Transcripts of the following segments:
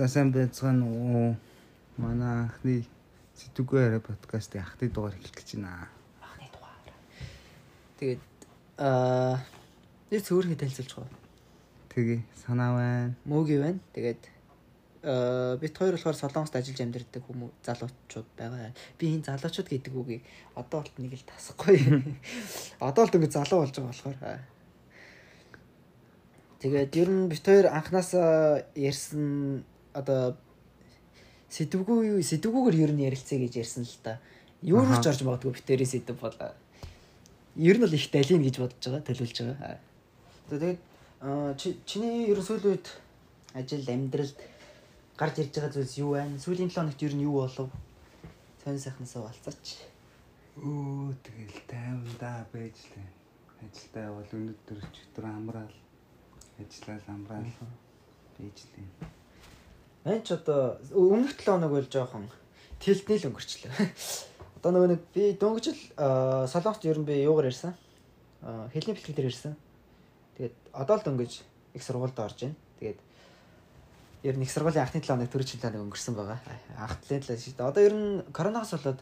За сайн байцгаана уу. Манай анхны арай подкастын анхны дугаар эхлэх гэж байна. Анхны дугаар. Тэгээд аа нэг цөөрхий танилцуулж байгаа. Тэгээ санаа байна. Мөги байна. Тэгээд аа бит хоёр болохоор Солонгост ажиллаж амьдардаг хүмүүс залуучууд байгаа. Би энэ залуучууд гэдэг үгийг одоо болт нэг л тасахгүй. Одоо л ингэ залуу болж байгаа болохоор. Тэгээд ер нь бит хоёр анханасаа ярьсан одоо сэдвгүй сэдвгүйгээр ер нь ярилцъя гэж ярьсан л та. Юу ч орж магадгүй битэрийн сэдв бол ер нь л их далийн гэж бодож байгаа, төлөвлөж байгаа. Тэгээд чиний ер нь сүүлийн үед ажил амьдралд гарч ирж байгаа зүйлс юу байна? Сүүлийн 7 хоногт ер нь юу болов? Сонь сайхнасаа болцооч. Өө тэгэл тайвандаа байж лээ. Ажилдаа явал өнөөдөр өчигдөр амраал ажиллаад амраал байж лээ. Мэн ч одоо өмнөх 7 хоног бол жоохон тэлтний л өнгөрчлөө. Одоо нөгөө нэг би дөнгөжл солонгост ер нь би юугаар ирсэн? Хэлний бэлтгэл дээр ирсэн. Тэгээд одоо л дөнгөж их сургуульд орж байна. Тэгээд ер нь их сургуулийн анхны 7 хоног төрөж хилээ өнгөрсөн байгаа. Анх талаа шүү дээ. Одоо ер нь коронавигоос болоод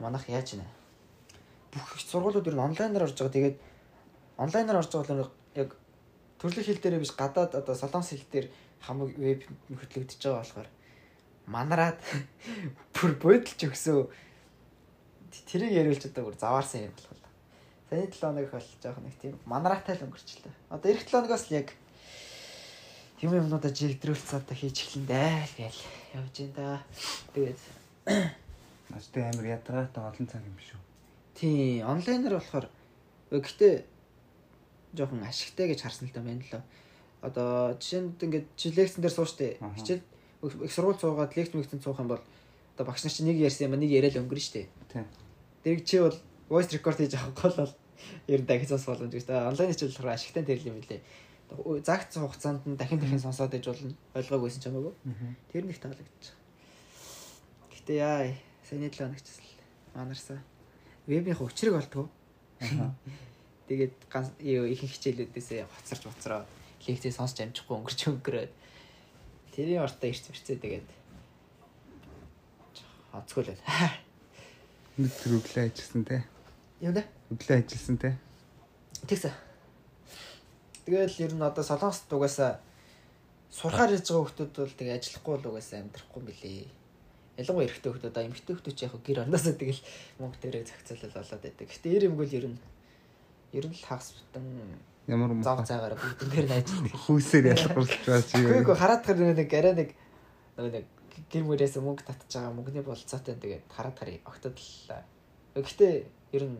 манайх яаж байна? Бүх сургуулиуд ер нь онлайнаар орж байгаа. Тэгээд онлайнаар орж байгаа бол яг төрөлх хэл дээрээ биш гадаад одоо солонгос хэл дээр хамаг веб хөтлөгдөж байгаа болохоор манараад бүр бодолж өгсөө тэрийг яриулж одоо бүр заваарсан юм болох. Саяны 7 хоног бол жоох нэг тийм манараатай л өнгөрчлээ. Одоо эх 7 хоногоос л яг юм юмнуудаа жигдрүүлсэн одоо хийж эхлэндээ л гээл явж байна да. Тэгээд Настай амир ядгаатай олон цаг юм шүү. тий онлайнаар болохоор гэтээ жоохон ашигтай гэж харсан л да байна л одоо жишээнд ингээд чи лекцэн дээр сууштай хичээл их сургууль суугаад лекц мэгцэн суух юм бол одоо багш нар чи нэг ярьсан юм нэг яриад өнгөрнө штэ. Тийм. Тэрийг чи бол voice record хийж авах гол бол ер нь дахиж сонсох боломж гэж. Онлайн хичээл болохоор ашигтай тэрл юм билээ. Загц хугацаанд нь дахин дахин сонсоод иж болно. Ойлгоогүйсэн ч хамаагүй. Тэр нэг таалагдчих. Гэтэ яа саяны 7 хоногч манарсан. Вебийн хүчрэг болтгоо. Тэгээд ганц ихэнх хичээлүүдээсээ хоцорч хоцроо лекцээ сонсч амжихгүй өнгөрч өнгөрөөд тэрийн ортоо ирч ирцээ тэгээд хоцгол байл. Нэг тэр өглөө ажилласан те. Юу нэ? Өглөө ажилласан те. Тэгсэ. Тэгэл ер нь одоо солонгост угаасаа сурахаар яж байгаа хүмүүс бол тэгээ ажиллахгүй л угаасаа амьдрахгүй юм билий. Ялангуяа эрэгтэй хүмүүс одоо эмэгтэй хүмүүс яг гэр орноосоо тэгэл мөнгө дээрээ зохицуулал болоод байдаг. Гэтэ эрэмгөл ер нь ер нь л хагас бутан Ямар зав цаагаараа бүгдэн дээр нь ажилладаг. Хүүсээр ялгарлаж байгаа чи. Үгүй ээ хараад гэр нэг арай нэг нэг гэр мөрөөс мөнгө татж байгаа мөнгөний болцоотой тэгээд хараад харъя. Огтод л. Гэхдээ ер нь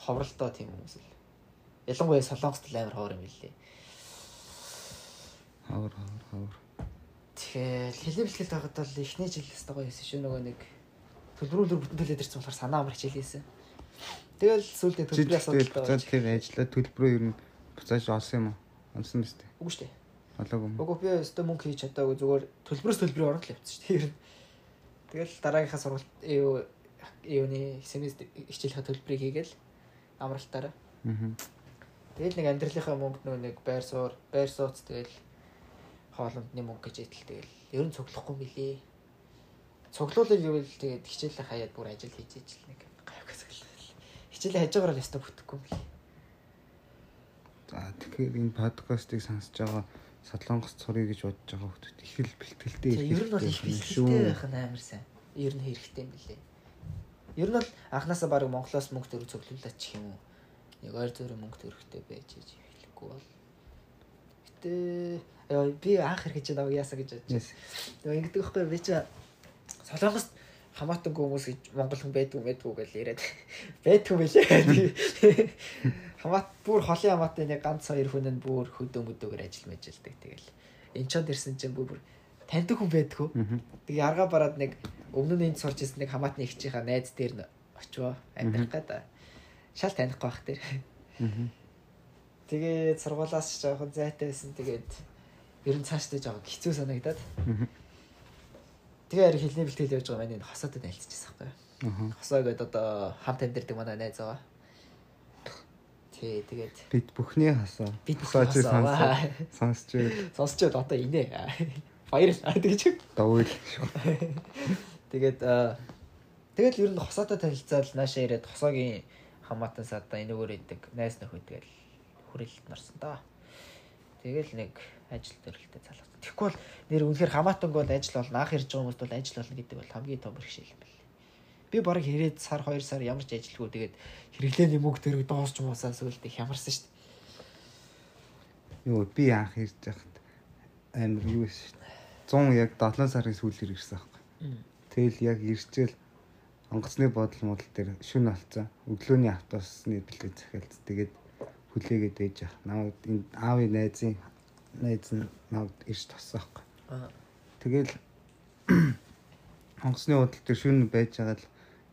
ховролтой тийм хүмүүс л. Ялангуяа солонгост л амар ховор юм билээ. Хавар хавар хавар. Тэгэхээр хэлээ бэлтгэл байгаад бол эхний жил өстой гоё байсан шүү нөгөө нэг төлбөрүүлэр бүтэн төлөөд ирсэн болохоор санаа амар хичээлээсэн. Тэгэл сүүлдээ төлбөрийн асуудалтай болж тэр ажиллаа төлбөрөө ер нь буцааж олсон юм уу? Онсон биз дээ. Үгүй шүү дээ. Олоогүй юм. Үгүй би өстой мөнгө хийж чадаагүй зүгээр төлбөрөөс төлбөрийн орол явуулсан шүү дээ. Тэгэл дараагийнхаа сургалт юу юуны семестр хичээлийнхаа төлбөрийг хийгээл амралтаараа. Аа. Тэгэл нэг амьдралынхаа мөнгөд нөгөө нэг байр суур, байр сууц тэгэл хоолндны мөнгө гэж идэл тэгэл ер нь цуглахгүй мөлий. Цуглуулыг гэвэл тэгээд хичээлээ хаяад бүр ажил хийж ижил нэг гайхаас хичээлээ хажуугаар л ястаа бүтэхгүй лээ. За тэгэхээр энэ подкастыг сонсож байгаа Солонгос цорыг гэж бодож байгаа хүмүүс их л бэлтгэлтэй их. Ер нь бол их бэлтгэлтэй байх нь амар сайн. Ер нь хэрэгтэй юм билээ. Ер нь бол анханасаа баг Монголоос мөнгө төр цуглуулаач гэх юм уу. Нэг ойр зөөр мөнгө төрөхтэй байж иж хэлэхгүй бол. Гэтэ би анх хэрэг гэж наваг яасаа гэж бодож байна. Нөгөө ингэдэг байхгүй би чи Солонгост хамаатангүй хүмүүс гэж монгол хүн байдгүй байдгүй гэж яриад байдгүй байлээ. Хамаат бүр холын хамаатан нэг ганц хоёр хүн нь бүр хөдөө мөдөөгөр ажил мэжилдэг. Тэгэл энэ ч дэрсэн чинь бүр таньдаг хүн байдгүй. Тэгээ арга бараад нэг өмнө нь энд сурч ирсэн нэг хамаатны ихчийнхаа найз дээр нь очивоо амьдрах гэдэг. Шал танихгүй бах тэр. Тэгээд сургуулаас жоохон зайтай байсан. Тэгээд ер нь цаашдаа жоохон хэцүү санагдаад. Тэгээ харин хилний бэлтгэл явж байгаа маань хосоодод альцчихсан байхгүй юу. Хосоо гэдэг одоо хамт амьдэрдэг манай найз байгаа. Тий, тэгээд бид бүхний хасаа. Бид сонсож сонсож сонсож одоо инээ. Баяр аа тэгэж. Довөл шүү. Тэгээд тэгэл ер нь хосоотой танилцаад наашаа ирээд хосоогийн хамаатан садаа энэгээр идэг найз нөхөд тэгэл хүрээлэлд нарсан да. Тэгэл нэг ажил төрөлтэй залгасан. Тэгэхгүй бол нэр үнэхээр хамаатанг бол ажил болно. Анх ирж байгаа хүмүүст бол ажил болно гэдэг бол хамгийн том бэрхшээл юм байна. Би бараг ирээд сар 2 сар ямар ч ажилгүй тэгээд хэрэглээний мөнгө төрөг доосч муусаа сүлдээ хямарсан шүү дээ. Юу би анх ирж байхад амар юу шүү дээ. 100 яг 7 сарын сүүлээр ирсэн аахгүй. Тэгэл яг ирчээл онгоцны бодол модал дээр шүн олцсон. Өглөөний автобусны бэлэг захиалц. Тэгээд хүлээгээд ээж явах. Намайг энэ аавын найзын найз нь намайг ирж тоссон аахгүй. Аа. Тэгэл онгоцны бодол дээр шүн байж байгаа л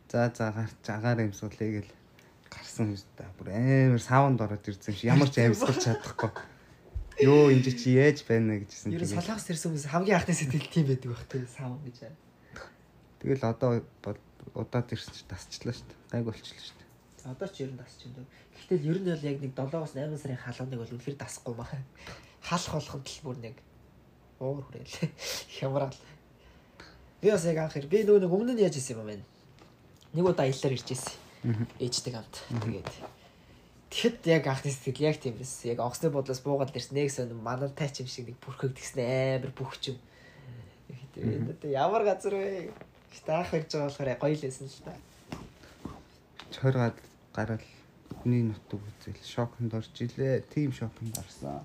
за за гарч агаар юмсуулъя гэл гарсан юм да. Бүр амар саунд ороод ирсэн шиг ямар ч амьсгалж чадахгүй. Йоо энэ чи яаж байна гэжсэн. Нь салгаас ирсэн хүмүүс хамгийн анхны сэтгэл тийм байдаг байх тийм сав гэж байна. Тэгэл одоо удаад ирсэн чи тасчлаа шүү дээ. Гайг болчихлоо шүү дээ. Одоо ч ер нь дасч байна. Гэхдээ ер нь бол яг нэг 7-оос 8 сарын халууныг бол үнэхээр дасахгүй маа. Халах болгоход л бүр нэг уур хүрээл. Хямрал. Би бас яг анх ир би нөгөө нэг өмнө нь яаж исэн юм бэ? Нэг удаа аяллаар ирж исэн. Ээжтэй хамт. Тэгээд Тэгэхэд яг анхны сэтгэл яг тийм байсан. Яг онгоцны бодлоос буугаад ирсэн нэг сон манал тайч юм шиг нэг бүрхэг тэгсэн амар бүхчим. Тэгээд ямар газар вэ? Гэтэ анх ирж байгаа болохоор гоё лээсэн л та. Чойргаад гараад хүний нутаг үзэл шоконд орж илээ. Тим шоконд орсон.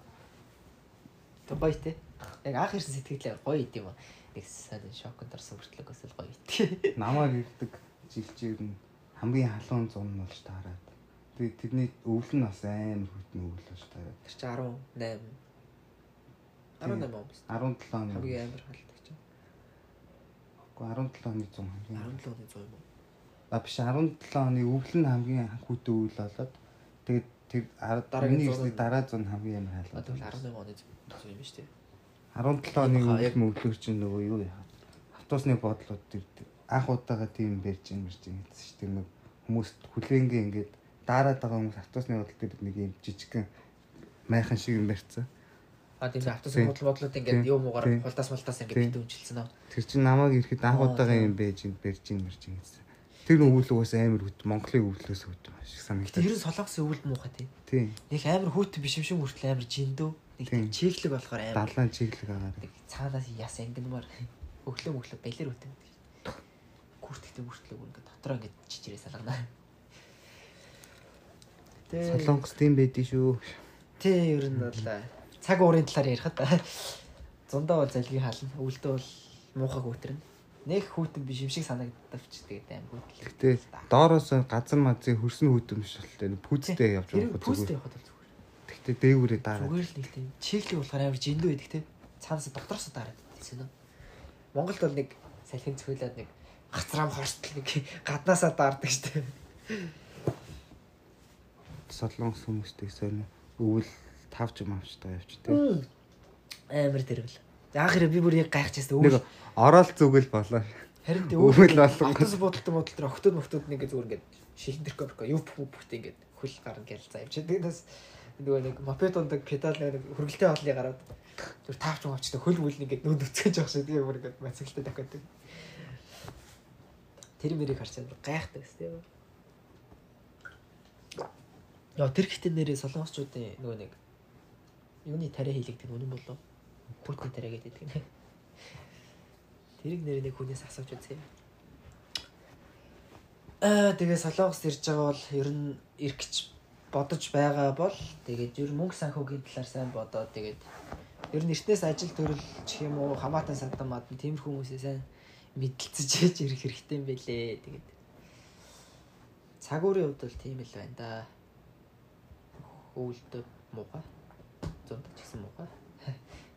Тэг гоё те. Яг анх ирсэн сэтгэлээ гоё идэм юм. Нэг сайн шоконд орсон хүртлэгээс л гоё ит. Намайг ирдэг жилчээр нь хамгийн халуун зун нь болж таарад. Тэгээ тэрний өвөл нь бас амар хүйтэн өвөл болж таарад. Тэр чи 18 18 он биш. 17 оны. Хамгийн амар халдаг чинь. Гэхдээ 17 оны 100 хамгийн. 17 оны 100 юм уу? А биш 17 оны өвөл нь хамгийн хүйтэн өвөл болоод тэгээд тэр дараагийн ирсний дараа 100 хамгийн амар халуун. Одоо 18 оны 100 юм биш үү? 17 оны өвөл мөвлөг чинь нөгөө юу яа. Автобусны бодлууд тэр анх удаага тийм барьж юм барьж юм гэсэн чинь тэр нэг хүмүүс хүлээнгээ ингээд дараад байгаа хүмүүс автобусны бодол дээр нэг юм жижигхэн майхан шиг юм барьцсан. А тийм автобусны бодол бодлууд ингээд юу муугаар хулдаас мулдаас ингээд дүүнчилсэн аа. Тэр чинь намайг ирэхэд анх удаага юм байж юм барьж юм барьж юм гэсэн. Тэр өвөл угаас амар хөт Монголын өвлөөс хөт шиг санагдав. Тэр солонгосын өвөл муухай тийм. Тийм. Нэг амар хүүт биш юм шиг хүртэл амар жиндөө. Нэг чиглэг болохоор амар. Далайн чиглэг агаар. Цаанаас яс ангинмаар өглөө мөглөө балер үтэн. Күртгтэй мөртлөг ингээд дотроо ингээд чичирээ салгана. Солонгос тийм байдий шүү. Тий, ер нь бол цаг уурын талаар ярихад зундаа бол залгийн хаална. Өвөлдөө бол муухайг өтрэн. Нэг хүүтэн биш юм шиг санагдавч тэгээд аим хүүтэл. Гэтэ доороос газар мазын хөрсөн хүүтэн биш болтой пүүцтэй явж байгаа юм. Пүүцтэй явахад бол зүгээр. Гэтэ дээгүүрээ дараа. Зүгээр л нэг тийм чиглэг болохоор амар жиндүү байдаг те. Цаанаас доктороос дараад тийм үү. Монголд бол нэг салхин цохиулаад нэг гацраам хорстол нэг гаднаасаа даардаг штэ. Солонгос хүмүүстэй сайн өвөл тавч юм авчтай явч тийм. Амар тэрвэл. Анх хэрэг би бүр яг гайхчихсан өвөл. Нэг ороод зүгэл болоо. Харин тэ өвөл болон автос бодолтой бодол төр октод моктод нэг зүгээр ингээд шилэн дэрхэ юу бүхтэй ингээд хөл гарна гэж заавч. Тэгээс нөгөө нэг мопед ундаг педал нэг хөргөлтэй хоолны гараад зүр таавч авчтай хөл мөл ингээд нүд өцгөж явах шиг тийм бүр ингээд мацгалтай дахиад. Тэр мэрийг харчаад гайхдаг тийм. Яа тэр ихтэй нэрээ солонгосчуудын нөгөө нэг юуны тариа хийлэгдэх үнэн болов. Путин тариа гэдэг нэг. Тэрийг нэр нэг хүнээс асууж үзье. Аа тэгээ солонгос ирж байгаа бол ер нь иркэж бодож байгаа бол тэгээд ер мөнгө санхүүгийн талаар сайн бодоод тэгээд ер нь эртнээс ажил төрөл чих юм уу хамаатан садан мадан тиймэрхүү хүмүүсээ сайн мэдлцэж ээж ирэх хэрэгтэй юм бэлээ тэгээд цагуурын хувьд бол тийм л байна да өвөлдөө муухай. Зунд ч гэсэн муухай.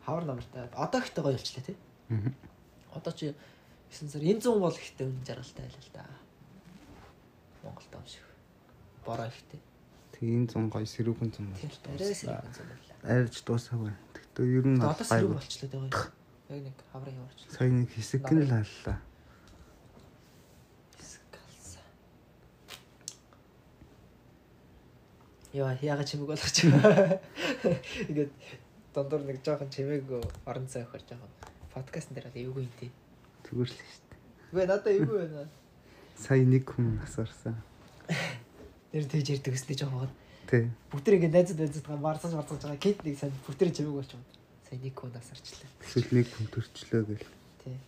Хавар намартай. Одоо ихтэй гоё болчлаа тий. Аа. Одоо чи 9 сар энэ 100 бол ихтэй үнэн жаргалтай байлаа л да. Монголд ам шиг. Бороо ихтэй. Тэг энэ 100 гоё сэрүүхэн 100 болж байна. Арай сэрүүхэн 100 байлаа. Арайч дуусаагүй. Тэгтээ ер нь одоо сэрүүг болчлаа дээ гоё. Яг нэг хаврын яваарч. Сая нэг хэсэг нь л аллаа. Яа яга чимэг байгаа. Ингээд дондор нэг жоохон чимээг орон цай өхөр жоохон подкастн дээр одоо эвгүй юм тий. Зүгээр л шүү дээ. Үгүй надаа эвгүй байна. Сая нэг хүн асуурсан. Тэр тэгж ярьдаг өстэй жоохон. Тий. Бүгд ингэ найзад найзад байгаа марсаж марсаж байгаа. Кит нэг сайн бүгд чимэг болч юм. Сайн нэг хүн насарчлаа. Эсвэл нэг хүн төрчлөө гэл. Тий.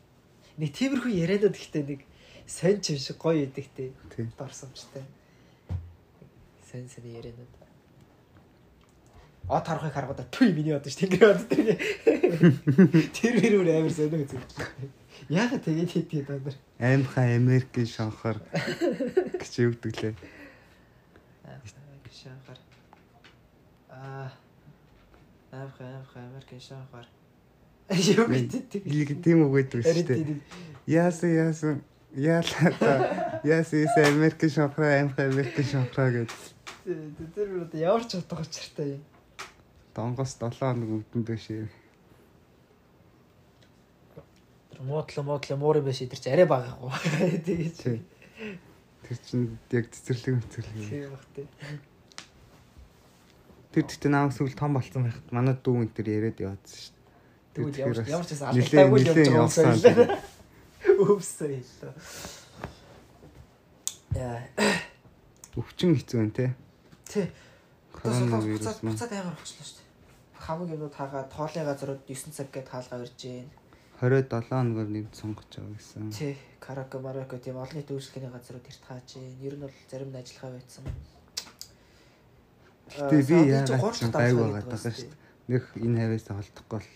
Нэг тиймэрхүү ярианууд ихтэй нэг сонь чим шиг гоё. Тий. Дорсомжтой. Сэн сэн ярианууд. От харахыг харгуудаа түй миний одоо ш тэнгэр бод тэр. Тэр өөр амар сонио үзэг. Яагаад тэгээд хийдэг даа нар. Аймхаа Америкийн шанхаар гэж өгдөглээ. Шанхаар. Аа. Аавха аавха Америкийн шанхаар. Юу гэдэг. Ийм тийм үг гэдэг шүү дээ. Яасан яасан яалаа та яасан яасан Америкийн шанхраа аймхаа Америкийн шанхраа гэж. Тэр бүр одоо ямар ч утга учиртай юм. Донгоос 7 хоног өвдөнд бишээ. Тэр муудлаа муудлаа муурын биш тэр чи арай бага яг. Тэгээд Тий. Тэр чинь яг цэцэрлэг мэцэрлэг. тийм бах тий. Тэр гэхдээ наам сүүл том болцсон байхад манай дүү энэ тэр яриад яваадсан шүү дээ. Тэгвэл ямар ч байсан нилээн- алдаагүй л явж байгаа юм. Өвсөө хэлээ. Яа. Өвчин хэцүү байна те. Тий. Коронавирус маань буцаад амар болчихлоо шүү дээ. Хамаг юмнууд хагаа тоолын газрууд 9 цаг гээд хаалгаа ирж гин. 27 хоногор нэмт сонгож байгаа гэсэн. Тий. Карака марака тийм олон нийтийн үйлчлэгийн газрууд ирт хааж гин. Ер нь бол зарим нь ажиллахаа байцсан. Гэтэ би Сауны чинь яагаад гайгүй давхар байгаа шүү дээ. Нөх энэ хавьяасаа холдохгүй л.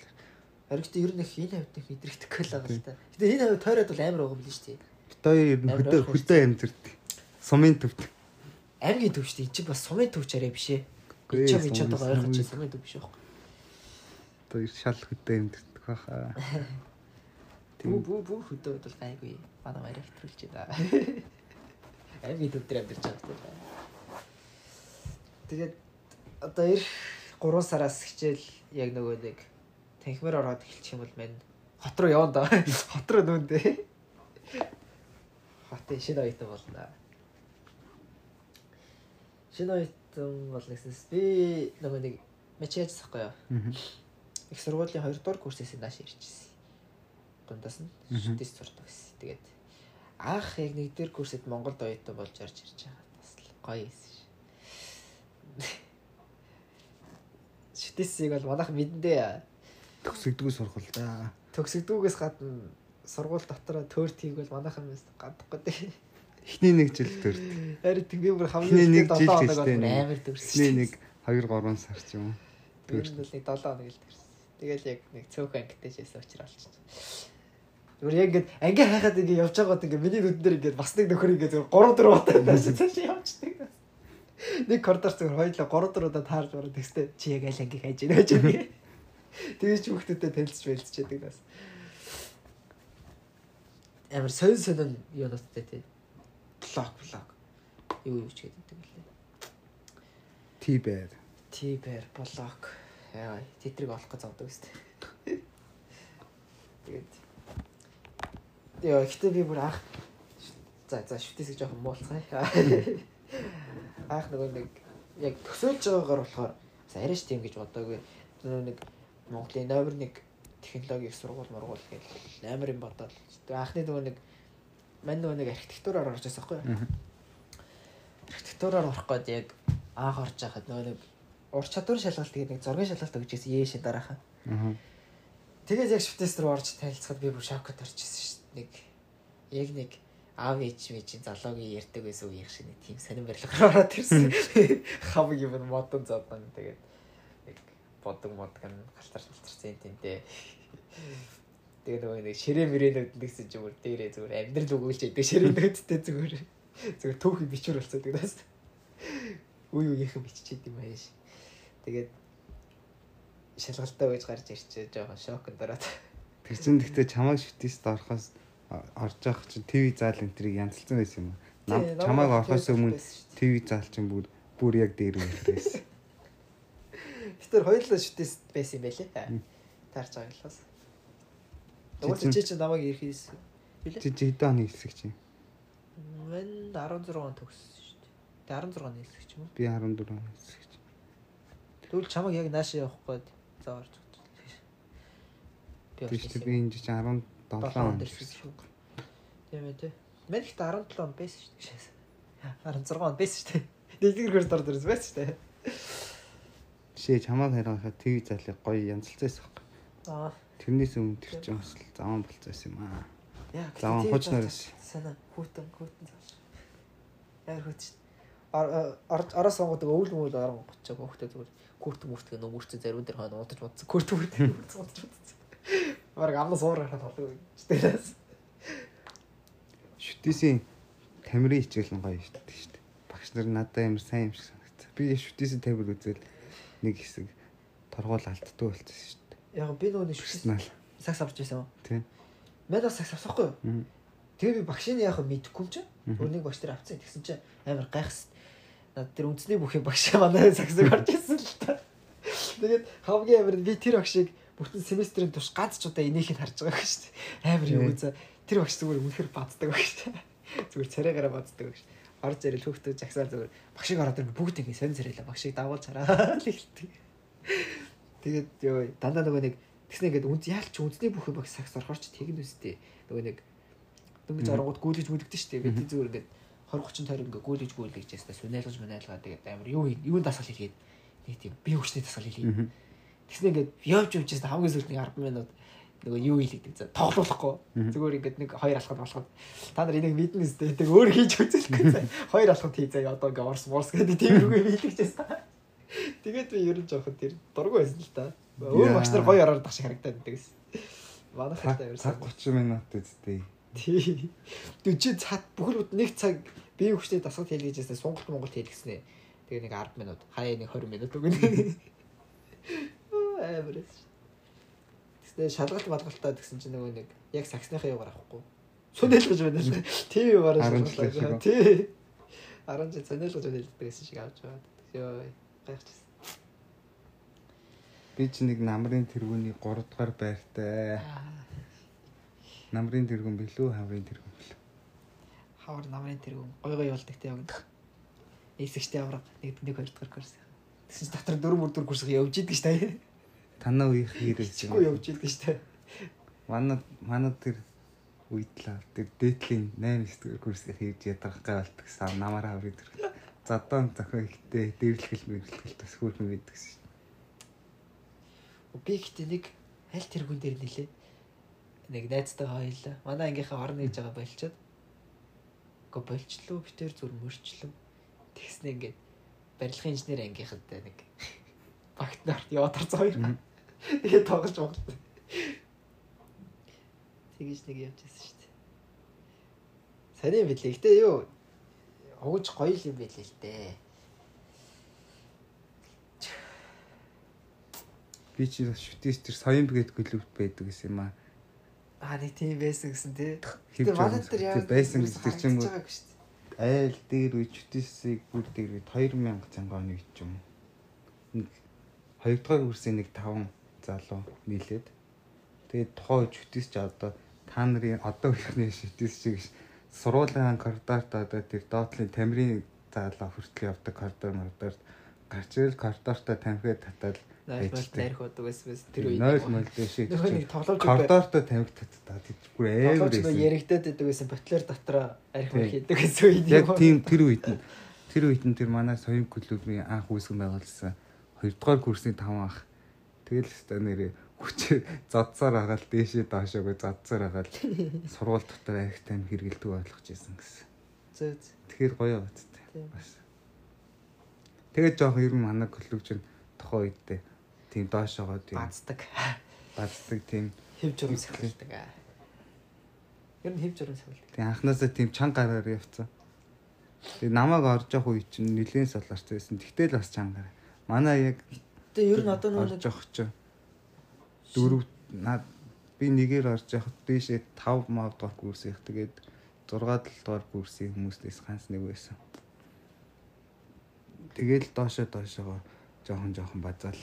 Харин ер нь их энэ хавьд их мэдрэгдэхгүй л байгаа л та. Гэтэ энэ хавь тойроод бол амар байгаа юм л шүү дээ. Бид хоёр ер нь хөдөө хөдөө амьдэрдэг. Сумын төвд. Аймгийн төв шүү дээ. Энд чинь бас сумын төв ч арай биш ээ. Энд чинь сумын- одоо ойрхон чи сумын- төв биш байхгүй. Одоо шал хөдөө амьдэрдэг баха. Бүү бүү бүү хөдөө бол гайгүй. Манай мараа хэтрүүлж байна. Аймгийн төв дээр амьдарч байгаа. Тэгээд одоо эх 3 сараас хичээл яг нөгөө нэг танхимаар ороод эхэлчих юм бол мань хот руу явна да. Хот руу нүүндээ. Хотын шинэ оюутан болно. Шинэ оюутан болно гэснээс би нөгөө нэг мачиж захгүй юу? Их сургуулийн 2 дугаар курсээс нааш ирчихсэн. Дундаас нь Мгм. шүтээс сурдаг гэсэн. Тэгээд анх яг нэг дээр курсэд Монголд оюутан болж орж ирж байгаа. Бас гоё юмсэн ш. Шүтээсийг бол манайх мэдэндээ Төгсөгдгөө сургал да. төгсөгдүүгээс гадна сургууль дотор төөрт хийгвэл манайхан мэс гадахгүй. Эхний нэг жил төрд. Харин тэг би бүр хамгийн нэг нэг жил 7 хоног бол амар төрсөн. Эхний нэг 2 3 сар ч юм уу. Нь бол нэг 7 хоног л төрсөн. Тэгэл яг нэг цөөхөн ангитай шээс учраас болчихсон. Зүгээр яг ингээд анги хайхад ингээд явж байгаад ингээд миний нүдэн дээр ингээд бас нэг нөхөр ингээд зүгээр 3 4 удаа таашаа цаашаа явчихдаг. Нэг коридор зүгээр хоёлаа 3 4 удаа таарж бараад тэгстэй чи яг аль анги хайж байна гэж юм. Тэгэж хүүхдүүдэд танилцж байлцчихэд нас. Амар сонь сонь юу нуттай тий. Блок блок. Юу юу ч гэдэг юм лээ. Ти байр. Тибер блок. Яа, тэтрийг олох гэж зовдөг өстэй. Тэгээд Яа, ихтэй би бүр анх за за шүтээс жоохон муулцгаая. Анх нөгөө нэг яг төсөөлж байгаагаар болохоор бас арайш тийм гэж бодоогүй. Нөгөө нэг Монголын номер 1 технологийн сургууль мургуул гэл амар юм бодоод. Анхны нөгөө нэг мань нөгөө нэг архитектураар орж байсан байхгүй юу? Архитектураар орох гээд яг анх орж байхад нөгөө нэг ур чадвар шалгалт гэдэг нэг зургийн шалгалт өгч ирсэн яашаа дараахан. Аа. Тэгээд яг рүү орж танилцахад би бүр шокод орчихсон шүү дээ. Нэг яг нэг аав ээж мэж залуугийн ярьдаг байсан үеийн шиг нэг тийм сонирн барилгаар ороод ирсэн. Хамаг юм модон зодан тэгээд нэг бодог модган галтар шалтарсан тэнтэй. Тэгээд нөгөө нэг ширээ мөрөнүүд нэгсэн ч юм уу дээрээ зүгээр амьдрал өгүүлж яадаг ширээнүүдтэй зүгээр зүгээр түүхий бичвэр болцоод тэгнээс. Үе үеийнхэн биччихэд юм ааш. Тэгээд шалгалтаа байж гарч ирчээ жоохон шокнд ороод. Тэр чин гэхдээ чамайг шүтээст орохоос а- орж явах чинь ТV заал энтрийг янзалсан байсан юм. Нам намайг орохоос өмнө байсан. ТV заал чинь бүр бүр яг дээр үлдээсэн. Тэр хоёулаа шүтээс байсан юм байлээ. Таарч байгаа. Чи Уус чинь- чи чи намайг ирэх хийсэн. Билээ. Чи чи хэдэн оны хэсэг чинь? Мэн 16 он төгссөн шүү дээ. Тэ 16 оны хэлсэг ч юм уу. Би 14 оны хэсэг чинь. Тэгвэл чамайг яг наашаа явах гээд зааварч. Би би энэ чинь 17 7 он он дэрсэн шүү. Тийм ээ тий. Ихтэй 17 он байсан шүү дээ. 16 он байсан шүү дээ. Нэгдүгээр курс дор дэрс байсан шүү дээ. Жишээ чамааг харахад тв залыг гоё янзалцсан байхгүй. Аа. Тэрнээс өмнө тэр чинь бас заван болцсон юм аа. Яа. Заван хуучнаас. Санаа хүүтэн хүүтэн зааш. Яар хүүт. Орос сонгодог өвөл мөл орон гоцоо хөөхтэй зүгээр күрт мүртгэ нөгөрчө зарим дээр хойно удаж бодсон. Күрт мүрт удаж бодсон. Бараг амна суурах болов. Стелас. Шүтээсийн тамирын хичээл нь гоё шүү дээ. Багш нар надад амар сайн юм шиг санагцсан. Би шүтээсийн тамир үзэл нэг хэсэг торгуул алдтгүй болчихсон шүү дээ. Яг би нөгөө шүтээс сакс авч байсан. Тийм. Мэдээс сакс авсахгүй юу? Тэгээ би багшийн яг мэдэхгүй юм. Мгм. Өөрний багш тэр авцсан. Тэгсэн чинь амар гайхс. Над тэр үндэсний бүхий багш манай саксыг орж ирсэн л та. Тэгээд хамгийн амар би тэр багшийг бүтэн семестрийн турш ганц ч удаа энийхийг харж байгаа гэж шүү дээ. Амар юм Тийм. үзээ. Тэр багш зүгээр үнэхэр баддаг багш. Зүгээр царайгаараа баддаг багш. Орж ирэл хөөхтөө жагсаал зүгээр багшийг ороод ирэл бүгд ингэ сонь зэрэлээ багшийг дагуулж хараа л ихэлдэг. Тэгээд ёо дандаа нөгөө нэг тэгснэ ингээд үнц яалч үнцний бүхий багш сакс орохоор ч тэгнэ үстэй. Нөгөө нэг дөнгөж оронгууд гүйлгэж мүлдэгдэн шүү дээ. Мгм. Би зүгээр ингээд 20 30 тойр ингээд гүйлгэж гүйлгэж ястаа сүнэлгэж мүнэлгаа тэгээд амар юу юун дасгал хийгээд нэг тийм бие хүчний дасгал хийлээ. Тэгснэ ингээд явж явж ястаа хамгийн сүүлд нэг 10 минут нөгөө юу хийлэгдэг за тоглоулахгүй. Зүгээр ингээд нэг хоёр алхад болоход та нар энийг мэднэ үстэй. Тэг өөр хийж үзүүлэхгүй за. Хоёр алхад хий заа одоо ингээд орс морс гэдэг тийм үгүй хийлэгч ястаа. Тэгээд би ерөн жоохот тэр дургу байсан л та. Өөр багш нар гоё ороод тах шиг харагдаад байдаг гэсэн. Хайртай цаг байсан. 30 минут үстэй. Тий. Тэг чи цаад бүхэл нэг цаг бие хүчтэй дасгал хийлгэж ясаа Сонголт Монголд хийлгэснэ. Тэгээ нэг 10 минут, хаяа нэг 20 минут өгнө. Эврэс. Тэгснэ шалгалт балгалтаа тэгсэн чинь нөгөө нэг яг саксныхаа югаар авахгүй. Сүнэлгэж байна л. Харин л шалгалт. Тий. Аран чи сүнэлгэж байна л гэсэн шиг авч байгаа. Йоо. Гайхчихсан. Би чи нэг намрын тэргүүний 3 дугаар байртай. Намрын тэргүүн билүү, хаврын тэргүүн билүү. Хавар намрын тэргүүн гой гой явуулдаг те яг. Эсэгчтэй авраг нэг нэг хоёр дахь курс. Тэгсэн чи дотор дөрөв мөр дөрөв курс явж идэг ш та. Танаа үеийнх хэрэг Чигүй явж идэг ш та. Манай манай тэр үйдлээ тэр дээдлийн 8 9 дугаар курсыг хийж ядах гавалдаг сав намаараа аврыг тэр. Задон зохио ихтэй дээрлэхэл мэрлэхэл бас хөөрхөн байдаг шин. Би ихтэй нэг аль тэргүүн дээр нилээ. Нэг найзтай хоёлаа. Манай ангийнхаа орон нээж байгаа болчиход. Го болчлоо битэр зүр мөрчлөө. Тэгснэ ингээд барилгын инженер ангийнхад нэг багтнаар яваад хоёр. Мгм. Тэгээд тоглож байгаа. Тэгэж нэг явж байсан шүү дээ. Сайн юм билээ. Гэтэ юу огж гоё юм билээ л дээ. Би чи шүтээс тэр соён бгээд клуб байдаг гэсэн юм аа. Аа нэг тийм байсан гэсэн тий. Тэгээ манай байгаа дээр яг байсан гэдэг байгаа шүү дээ. айл дээр үе шүтээсийг бүр дээр үед 2000 цанга оны үед ч юм. Нэг хоёрдугаар курсын нэг 5 залуу нийлээд тэгээд тухайн үед шүтээс ч одоо та нарын одоо үеийнхний шүтээс шиг сургуулийн коридорт одоо тэр доотлын тамирын залуу хүртэл явдаг коридор мордоор гарч ирэл татаад Найр мал Ээжтэй. найрх бодог байсан байсан тэр үед. нойл дэшээ Нөхөр нэг тоглоомч коридортой тамхи татаад тийч бүр тоглоомч байсан. яригдаад байдаг байсан ботлоор дотроо арх мөр хийдэг гэсэн үед. Яг тийм тэр үед нь тэр үед нь тэр манай соён клубын анх үүсгэн байгуулсан 2 дугаар курсны 5 ах тэгэл өстой нэрээ хүчээр зодсоор агаал дээшээ доошоогоо зодсоор агаал сургууль дотор арх тайм хэрэгэлдэг болгож ирсэн гэсэн. Зөө зөө. Тэгэхээр гоё байцтай. Тийм. Бас. Тэгээд жоох ер нь манай клуб чинь тохоо үедээ тийм доошоогоо тийм бацдаг. бацдаг тийм Хэв журам сахилдаг. Ер нь хэв журам сахилдаг. тийм анханасаа тийм чанга гараар явцсан. Тэгээ намайг орж явах үе чинь нэлээд солоорч байсан. Тэгтэл бас чанга. Манай яг Тэгээ ер нь одоо орж явах чинь дөрөв наад би нэгээр орж явахад дээшээ 5 мав дугаар курс их тэгээд 6 7 дугаар курсын хүмүүстээс ганц нэг байсан. Тэгэл доошоо доошоо жоохон жоохон базаал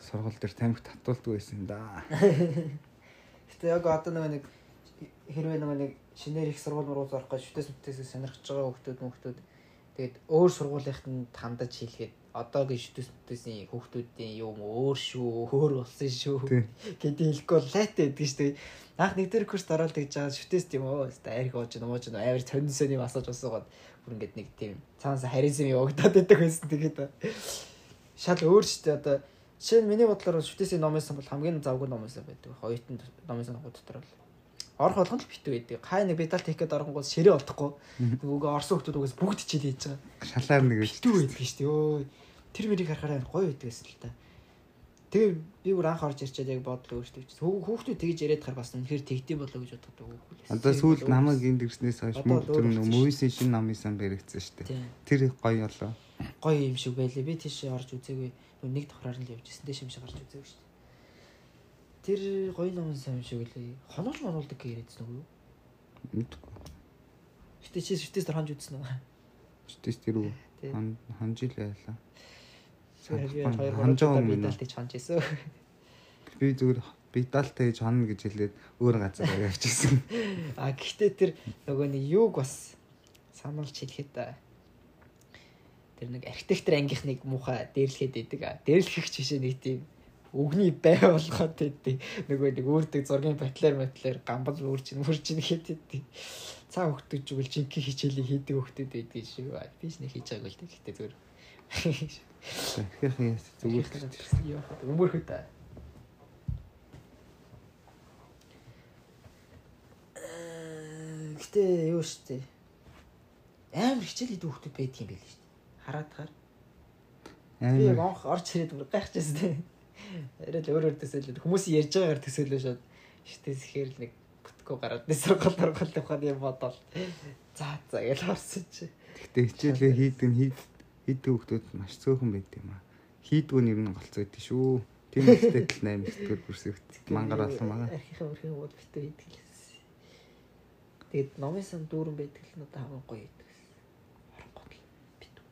сургууль дээр тамхи татуулдаг байсан да. Гэтэ яг одоо нэг хэрвээ нэг шинээр их сургууль муруу зорох гэж шүтээс мөтөөсөө сонирхож байгаа хүмүүс хүмүүс тэгээд өөр сургуулийнханд хандаж хэлгээд одоогийн шүтээсийн хүүхдүүдийн юм өөр шүү, өөр болсон шүү гэдэг хэлэхгүй лайтай байдаг шүү дээ. Анх нэг дээр курс ороод гэж байгаа шүтээс тийм үү? Арих ууж нууж нуу амар сонирсон юм асууж усуугаад бүр ингээд нэг тийм цаанаас харизм явагдаад байдаг байсан. Тэгээд шал өөр шүү дээ. Одоо жишээ нь миний бодлоор шүтээсийн номынсан бол хамгийн завгүй номынсан байдаг. Хоёртын номынсан ногоо дотор бол орох болгон л битүү байдаг. Хай нэг бедал тех гэдэг оронгоос ширээ олдохгүй. Нөгөө орсон хүмүүс угаас бүгд чил хийж байгаа. Шалаар нэг. Битүү байдаг шүү дээ. Өө тэр мэрийг харахаар гоё байдгаас л та. Тэгээ би бүр анх орж ирчээд яг бодлоо өөртөө чи. Хүүхдүүд тэгж яриад хар бас үнэхээр тэгдэм болоо гэж боддог хүүхдээс. Одоо сүүлд намайг эндэрснээс хойш Одоо мөнгө л төр өөр нөө болчихсон мөвисийн шин намын сан баригдсан шүү дээ. Тэр гоё болоо. Гоё юм шиг байлээ. Би тийш орж үзээгүй. Нэг давхраар нь л явж ирсэн. Дэш юм шиг гарч үзээгүй шүү дээ. Тэр гоё номын сан юм шиг үлээ. Хонолж монолдог гэж яриадсан уу? Мэдгүй. Гэтэ чи шүтээс дор хонж үзсэн үү? Шүтээс тэр үү? Хан ханжил байлаа. Тэгэхээр би Санахгүй. 2 3 Ханжаа удаа өмнө. бидалт хийж хонж исэн. Би зүгээр бидалтай хийж хонно гэж хэлээд өөр газар явчихсан. А гэхдээ тэр нөгөө нэг юуг бас сануулж хэлэхэд тэр нэг архитектор ангийнхныг муухай дээрлэхэд байдаг. Дээрлэх чишээ нэг тийм өгний бай болгоод байдаг. Нөгөө нэг өөрдөг зургийн батлаар батлаар гамбал үрж мөрж хэд байдаг. Цаа хөхтөж үгэл жинхэнэ хичээлийг хийдэг хөхтөд байдаг шүү. Би ч нэг хийж байгааг л дээ. Гэхдээ зүгээр. Ихэх яс зүгээр өмөрхөд та. Гэтэ юу штэ. Амар хичээл хийдэг хүмүүс байдаг юм байл штэ. Хараад тахаар. Би яг амар онх орч ирээд бүр гайхчихсан. Арай л өөр өөр төсөөлөд хүмүүс ярьж байгаагаар төсөөлөө шууд штэ ихээр л нэг бүтгөө гараад нэг сургал сургал явахад юм бодоол. За за гэж орсон чи. Гэтэ хичээлээ хийдэг нь хийд хийдэг хүмүүс маш цөөхөн байд юм аа. Хийдгүү нэр нь голцоо идэв шүү. Тийм үстэй л 8 9-р курс өгт мангар болсон байгаа. Архийнхаа өрхийн бол битүү хийдэг л. Тэгээд номын сан дүүрэн байдаг л надад хамгийн гоё байдаг. Оронгот л битүү.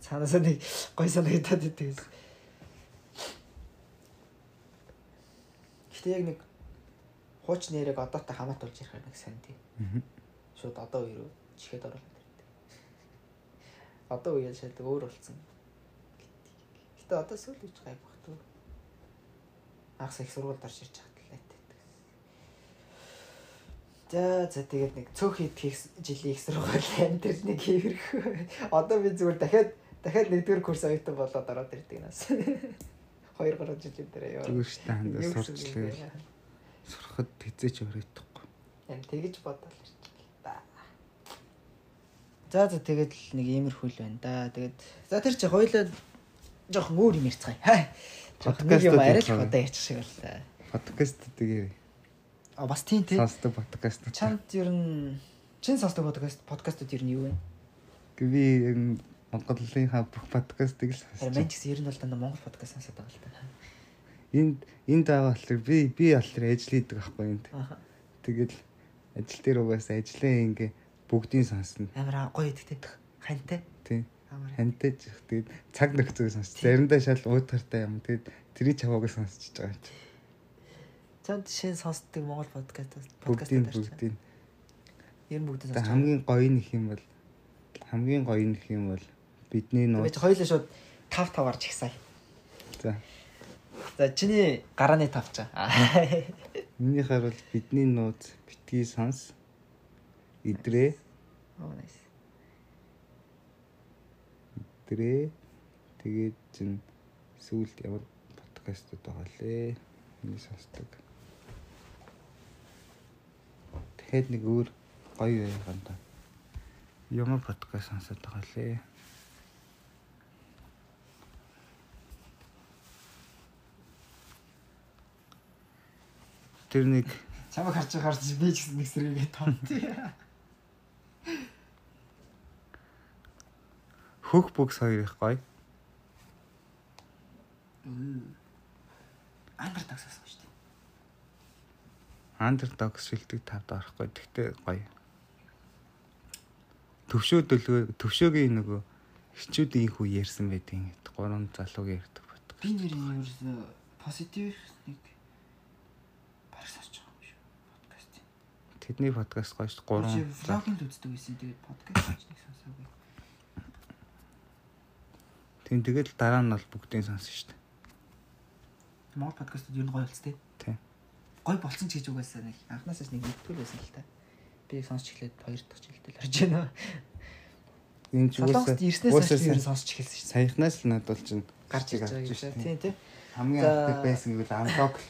Цаанаасаа нэг гоё санагдаад байдаг. Гэтэ яг нэг хууч нэрэг одоотой хамаатуулж ярихаар нэг сайн тий. Мгм. Шууд одоо рүү чихэд оруулаад ирдэг. Одоо үеэ шалдаг өөр болсон. Гэтэ одоо сүүл үуч гайг багтуу. Анх их сургуульд орж ирж талаатай байдаг. За за тэгээд нэг цөөх идэх жилийн их сургууль амтэр нэг хийрэх. Одоо би зүгээр дахиад дахиад нэгдүгээр курс оюутан болоод ороод ирдэг нас. 2 3 жилийн дараа яа. Зүгээр дээ хандаа сурчлаа. Сурахад хэзээ ч оройтхгүй. Бодоод ирчихлээ да. За за тэгээд нэг иймэрхүү л байна да. Тэгээд за тэр чи хоёлаа жоохон өөр юм ярьцгаая. Хай. Нэг юм арай л одоо ярьчих шиг л та. Подкастуудыг А бас тийм тий. сонсдог подкастууд. Чамд ер нь чин сонсдог подкаст подкастууд ер нь юу вэ? Би яг Монголынхаа бүх подкастыг л Харин сонсож. мен ч гэсэн ер нь бол дандаа Монгол подкаст сонсоод байгаа л та. Энд энд аваа болохоор би би болохоор ажил хийдэг байхгүй энд. Тэгэл ажил дээр угаасаа ажлаа ингээ бүгдийг сонсно. Амар гоё идэх тий. Хантай. Тийм. Хантай ч их тэгээд цаг нөхцөг сонсч. Заримдаа шал уутгартай юм. Тэгээд тэрий чавааг сонсч байгаа ч. Чамд шин сонсдог Монгол подкаст Бүгдийг подкастууд бүгдийг. Ер нь бүгдийг сонсож. хамгийн гоё нөх юм бол хамгийн гоё нөх юм бол бидний нууц. Тэгээд хоёлаа шууд 5 5 гарч ихсай. За. За чиний гарааны тавчаа. Миний хаар бол бидний нууц битгий сонс. Идрээ, Оо nice. идрээ. Тэгээд чин сүүлд ямар подкастууд байгаа лээ. Миний сонсдог. Тэгэхэд нэг өөр гоё байгаан та. Ямар подкаст сонсоод байгаа лээ. Тэр нэг Чамайг харж харж би ч гэсэн нэг сэргээгээ томт. Хөх бүгс хоёр их гоё. Ангар тагсаасан шүү дээ. Underdogs шилдэг тавд орохгүй. Тэгтээ гоё. Төвшөө дөлгөө төвшөөгийн нөгөө хичүүдийн хүү ярьсан байдгийн хэд гурван залууг ярьдаг бат. Би нэрийн ерөөсөө позитив нэг баг сонсож байгаа юм шүү. Подкаст. Тэдний подкаст гоё шүү. Гурван л үздэг байсан. Тэгээд подкаст нэг сонсоогүй. Тийм тэгэл дараа нь бол бүгдийг сонсон шүү дээ. Монгол подкастууд ер нь гоё болц тээ. Тийм. Гоё болсон ч гэж угаасаа нэг анхнаасаа нэг нэгтгэл байсан л та. Би сонсч эхлээд хоёр дахь жилдэл харж байна. Энэ ч уусаа хойш ер нь сонсч эхэлсэн шүү. саяхнаас л надад бол чинь Гарч ирж байгаа гэж шүү тийм тийм. Хамгийн анхдаг байсан гэвэл unlock л.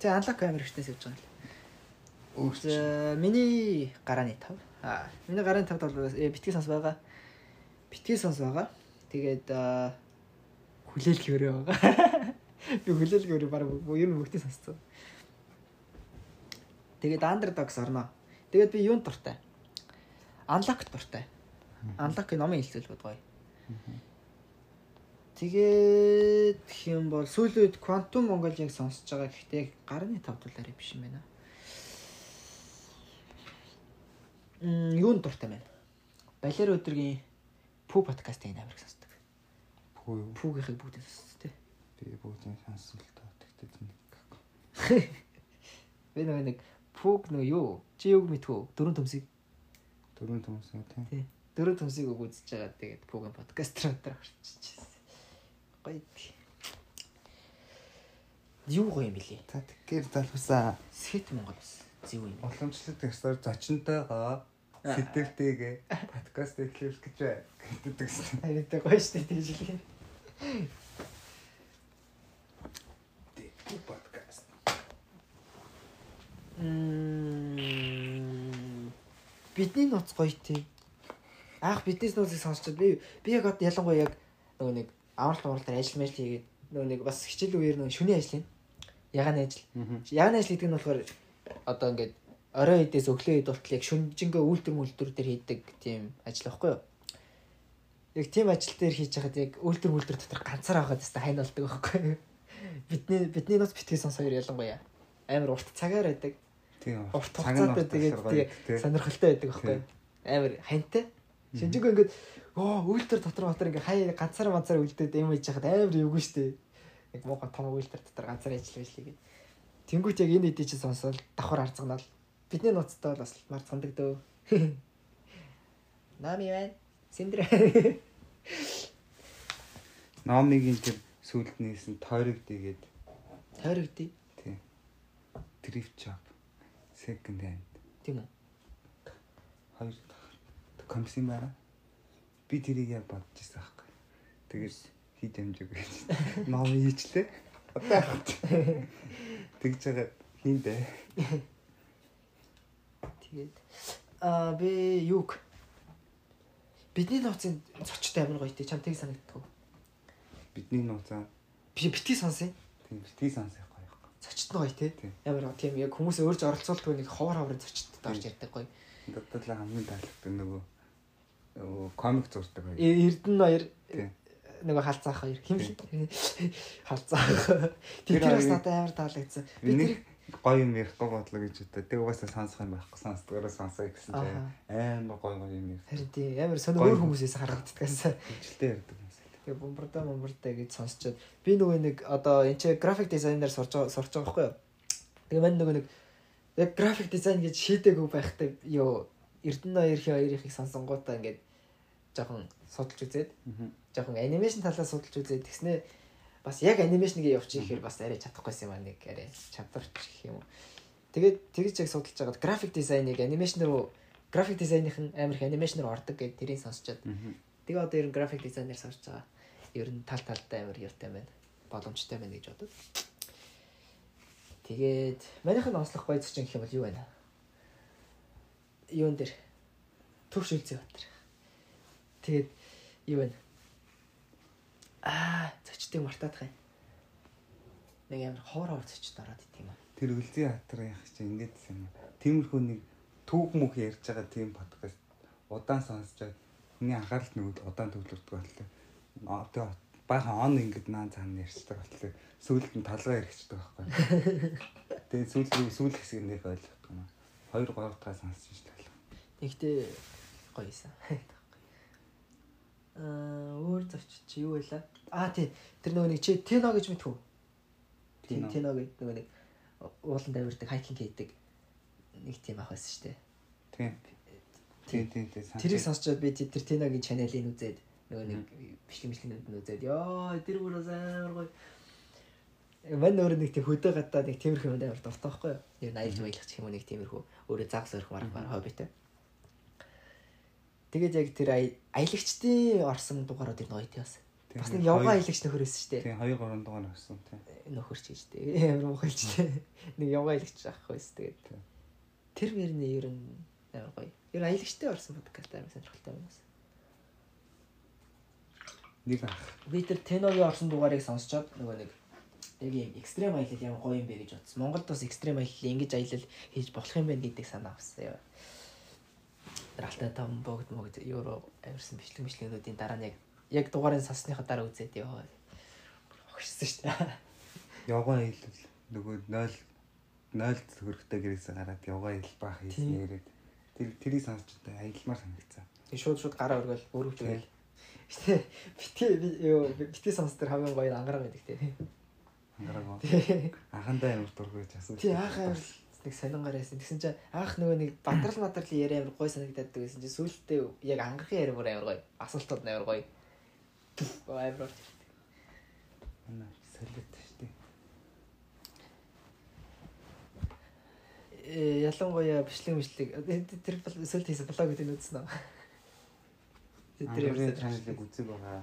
Тэгээ анлок камер ихтээс явж байгаа юм. Өөрч. За миний гарааны 5. Аа, миний гарааны 5-д бол э, битгий сонс байгаа. Битгий сонс байгаа. Тэгээд хүлээл хөрөө байгаа. Би хүлээл хөрөө баг ер нь бүгдийг сонсцсон. Тэгээд Underdogs орно. Тэгээд би юунд дуртай? Unlock дуртай. Unlock номын хэлцэл бод гоё. Тэгээд юм бол сүүлийн үед Quantum Mongolia-г сонсож байгаа гэхдээ гарны 5 дуулаараа биш юм байна. Мм юунд дуртай байна? Балер өдргийн Пүү подкастыг амар их Пүү юу? Пүүгийнхыг бүгдийг сонсдог тий. Би бүгдийг сонсон л тоо. Тэгтээ тэнэг. Би нөгөө нэг Пүүг нөгөө юу? Чи юуг мэдхүү? Дөрөв төмсийг Дөрөв төмсөн тийм. тий. Дөрөв төмсийг өгөөзж байгаа. Тэгээд Пүүгийн подкастер өдр орчихчихсэн. Гоё. Юу гоё юм бэлээ? Та тэгэхээр залхусаа Сэт Монгол бас зөв юм. уламжлалт ёсоор зочинтойгоо сэтгэлтэйгээ подкаст эхлүүлэх гэж гэдэг гэсэн. Харинтай гоё штэ тэгж л. Тэг подкаст. Мм бидний нууц гоё тий. Аах бидний нууцыг сонсчод би би яг одоо ялангуяа яг нөгөө нэг авралт авралтаар ажил мэл хийгээд нөгөө нэг бас хичээл үеэр нөгөө шүний ажил юм. Ягааны ажил. Ягааны ажил гэдэг нь болохоор одоо ингээд орой идээс өглөө ид болтол яг шүнжэнгөө үйлдвэр мүлдвэр дээр хийдэг тийм ажил байхгүй юу? Яг тийм ажил дээр хийж байхад яг үйлдвэр мүлдвэр дотор ганцаар авахад тест хайн болдог байхгүй? Бидний бидний нууц битгий сонс хоёр ялангуяа амар урт цагаар байдаг. Тийм. Урт хугацаатай тэгээд тэгээ сонирхолтой байдаг байхгүй? Амар хантай. Шинжэнгөө ингээд оо үйлдвэр дотор дотор ингээд хай ганцаар ганцаар үйлдээд юм хийж яхад амар эвгүй штэ. Яг муухай том үйлдвэр дотор ганцаар ажиллаж гэдэг. Тэнгүүт яг энэ эдийн чинь сонсоод давхар арцганаал. Бидний нууцтай бол бас марцгандаг дөө. Нами байна. Синдэр. Номигийн тэр сүлд нээсэн тойрог дэгээд Тойрогдъё. тийм. Thrift shop second hand Тийм үү? хоёр комиссийн байна. Би тэрийг яг бодож ирсэн байхгүй. Тэгээд хийж амжиг гэж. Ном ийчлээ. Одоо яах вэ? Тэгж байгаа хийндэ. Тэгээд аа би юг бидний нууцын зочтой амар гоё тий чам тийг санагддаг. Бидний нууцаа Би битгий сонсъё. тийм битгий сонсох гоё. Зочд нь гоё. Тийм. Амар тийм яг хүмүүс өөрж оролцуулдаг нэг ховор ховор зочдод орж ярьдаг гоё. Дадалаа хамгийн таалагддаг нөгөө комик зурдаг гоё. Э- Эрдэнэ Тийм. нөгөө халцаах хоёр хим халцаах. Тэр бас надад амар таалагдсан. Би тэр гоё юм ярихгүй бодлоо гэж бодоо. Тэг угаасаа сонсох юм байхгүй сонсдгоороо сонсоо гэсэн чинь амар гоё гоё юм ярьсан. харин тийм амар сонио өөр хүмүүсээс харагддагаас. Хөвчлээ ярьдаг юм шиг. Тэгээ бомбарда бомбарда гэж сонсчод би нөгөө нэг одоо энэ чи график дизайнер байгаа сурч байгаа байхгүй юу. Тэгээ мань нөгөө нэг яг график дизайн гэж шийдээгүй байхдаа ёо Эрдэнэ хоёрын хоёрыг сонсонгуудаа ингээд жоохон судалж үзээд жоохон анимашн талаас судалж үзээд тэгснээ бас яг анимашнгээ явчих ихээр бас арай чадахгүйсэн юм аа нэг арай чадварч гэх юм уу. Тэгээд тэгж яг судалж байгаад график дизайныг анимашн руу график дизайныхын амар их анимашн руу ордог гэдээ тэрийг сонсчод Тэгээ одоо ер нь график дизайнер сурч байгаа. Ер нь тал талтай амар юутай байна. Боломжтой байна гэж бодод. Тэгээд манайхын онцлог гоё зочин гэх юм бол юу байна? Юун дээр төвш үлзий батар. Тэгээд юу байна? Аа, зочдыг мартаадах юм. Нэг амар хоороор зочд ороод ит юм аа. Тэр үлзий хатар яах чинь ингэж юм. Тиймэрхүү нэг түүх мөх ярьж байгаа тийм подкаст удаан сонсчод хүний анхаарал нөгөө удаан төвлөрдөг болтой. Одоо баахан он ингэж наан цаана ярьцдаг болтой. Сүүлд нь талгаа яригчдаг байхгүй. Тэгээ сүүл сүүл хэсэг нэх ойлгохгүй юм. 2 3 дахь сонсч шүү дээ. Нэгтээ гоё исэн. Аа, өөр зоч чи юу байлаа? Аа тий. Тэр нөгөө нэг чи Тено гэж мэдхүү? Тийм. Тено гэдэг нөгөө нэг ууланд авирдаг хайкинг хийдэг нэг тийм ах байсан шүү дээ. Тийм. Тийм тийм тийм. Тэрийг сонсчод би тэр Теногийн чаналыг үзээд Нөгөө нэг бичлэг бичлэгнүүд нь үзээд ёо тэр бүр амар гоё. Мань өөр нэг тийм хөдөө гадаа нэг тиймэрхүү амар дуртай байхгүй юу? Яг аялж маялах гэх юм уу нэг тиймэрхүү өөрөө загс өрөх марах марах хоббитэй. Тэгээд яг тэр аялагчдын орсон дугаарууд нь гоё тийс. Бас нэг явган аялагч нөхөрөөс шүү дээ. Тийм 2 3 дугаар авсан тийм. Нөхөрч гэж дээ. Амар ухайлч дээ. Нэг явган аялагч авах байсан тэгээд. Тэр мөрний ер нь амар гоё. Ер нь аялагчтай орсон подкаст амар сонирхолтой юм байна. Нэг ах. Би тэр Теногийн орсон дугаарыг сонсчоод нөгөө нэг яг юм экстрем аялал ямар гоё юм бэ гэж бодсон. Монголд бас экстрем аялал ингэж аялал хийж болох юм байна гэдэг санаа авсан. Алтай том богд могд евро авирсан бичлэг бичлэгнүүдийн дараа нь яг яг дугаарын сасныхаа дараа үзээд ёо. Огшсон шүү дээ. Явган хэлэл нөгөө 0 0 төгрөгтэй гэрээсээ гараад явган хэл баах хийсэн яриад тэр тэрийг сонсч та аялмаар санагцсан. Тэг шууд шууд гараа өргөөл өрөвч өрөөл. Гэтэ битгий ёо битгий сонс тэр хамгийн гоё ангараг байдаг те. Ангараг. Анхандаа амар дургуйж асуу. Тий анх амар нэг сонингаар яасан. Тэгсэн чинь анх нөгөө нэг бадрал мадрал яриа амар гоё санагдаад байсан чинь сүүлдээ яг ангарахын яриа бүр амар гоё. Асуултууд амар гоё амар орж ирдэг. Манай солиод штэ. Э ялангуяа бичлэг бичлэг тэр сүүлд хийсэн блог гэдэг нь үзсэн үү? Тэр ямар чаналыг үзэг байгаа.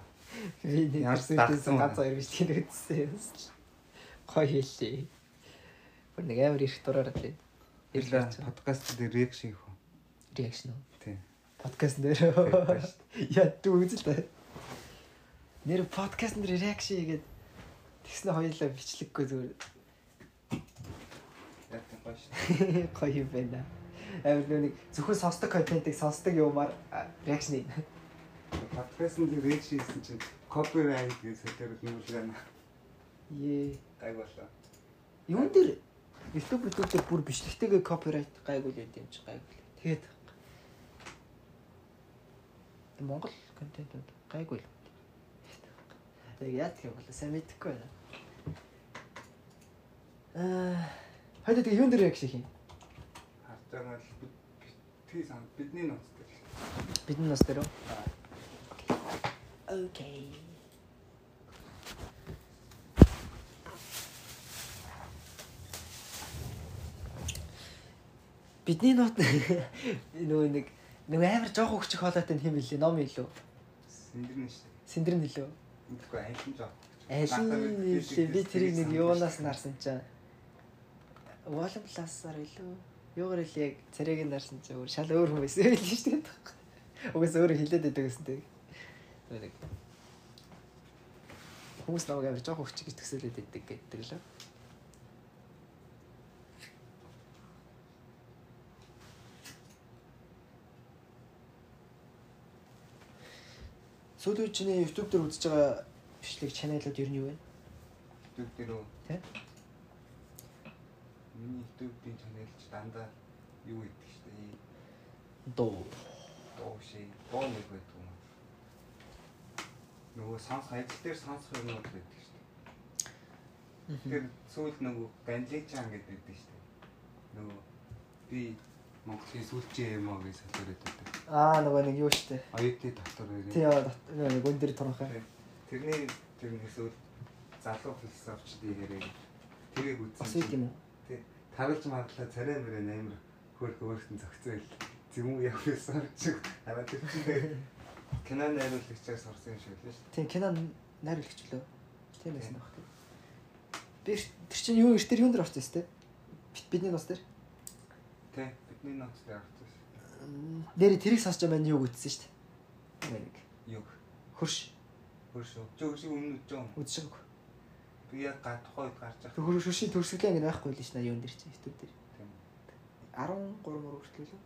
Би нэг гац хоёр бичлэг үзсэн. Гоё хэлээ. Бүр нэг амар их дураар тий. Ирлээ подкаст дээр реакшн хийх үү? Реакшн уу? Тийм. Подкаст дээр. Яа дүү үзэл та. Нэр подкаст дээр реакшн хийгээд тэгснэ хоёулаа бичлэггүй зүгээр Яг тийм гоё шүү. гоё юм байна. Амар нэг зөвхөн сонсдог контентыг сонсдог юмар реакшн ийн. Подкаст дээр реакшн хийсэн чинь копирайт гэж хэлээд нүлгэн Ее. гайг болоо. Юун дээр YouTube дээр бүр бичлэгтэйгээ копирайт гайгүй л юм чи гайгүй. Тэгээд Монгол контентууд гайгүй л. Яг яа гэх юм бол сайн мэдэхгүй байна. Аа хайда тэг юун дээр реакшн хийх юм? Л битгий сан бидний ноц дээр. Бидний нас дээр үү? Окей. Бидний нот нөгөө нэг нөгөө амар жоох хөвчих хоолойтой юм хэлээ ном илүү Синдрэн шүү. синдрэн хэлээ Мэдгүй айлын жоо. аль нь хэлээ би тэрийг нэг юунаас нь харсан чинь Wall Plus-аар илүү. Юугаар л яг царайг нь дарсан чинь өөр шал өөр байсан хэлээ шүү дээ угаас өөр хэлээд байдаг гэсэн тэг нэг. Хүмүүс намайг амар жоох хөвчих гэж төсөөлөд байдаг гэдэг лээ Сүүлийн чиний YouTube дээр үзэж байгаа бичлэг чаналууд ер нь юу вэ? YouTube дээр үү? Тэ? Миний YouTube-ийн чаналч дандаа юу гэдэг дээ. Дуу. Доо ши. Доо нэг байдаг юм. Нөгөө сонс ажил дээр сонсох юмнууд байдаг шүү дээ. Тэр сүүл нөгөө ганличан гэдэг байдаг шүү дээ. Нөгөө би Монголын сүүлчийн юм аа гэж хэлээд байдаг. Аа нөгөө нэг юу штэ. Оюутны доктор нэр. Тий нөгөө нэг дээр туранхай. Тэрний тэрний сүүл залуу философчдын яриаг тэрийг Бас үзсэн. үед юм уу? Тий. Таралж маглаа царай мөрөө амар хөөх өөртөө зөгцөөл. Зэм үү явсан чиг хараад тэр чинь кино найруулагчаас орсон юм шиг л шүү Тий кино найруулагч лөө. Тийм байсан баг. Би тэр чинь юу ертер юун дээр орсон юм бэ? Бидний нус дээр. дээ. Тий. Бидний ноц дээр орсон. Нэр тэрийг сонсож байгаа маань юу үтсэн шүү дээ. Нэг Юг. хөрш Хөршөө. Жөг шиг өмнөд жоо. үдшиг. Би яг га тухайд гарч байгаа. хөршийн төрсгөлээ ингэ байхгүй л шнаа юун дээр чи YouTube дээр. Тийм. 13 мөр хүртэл лөө.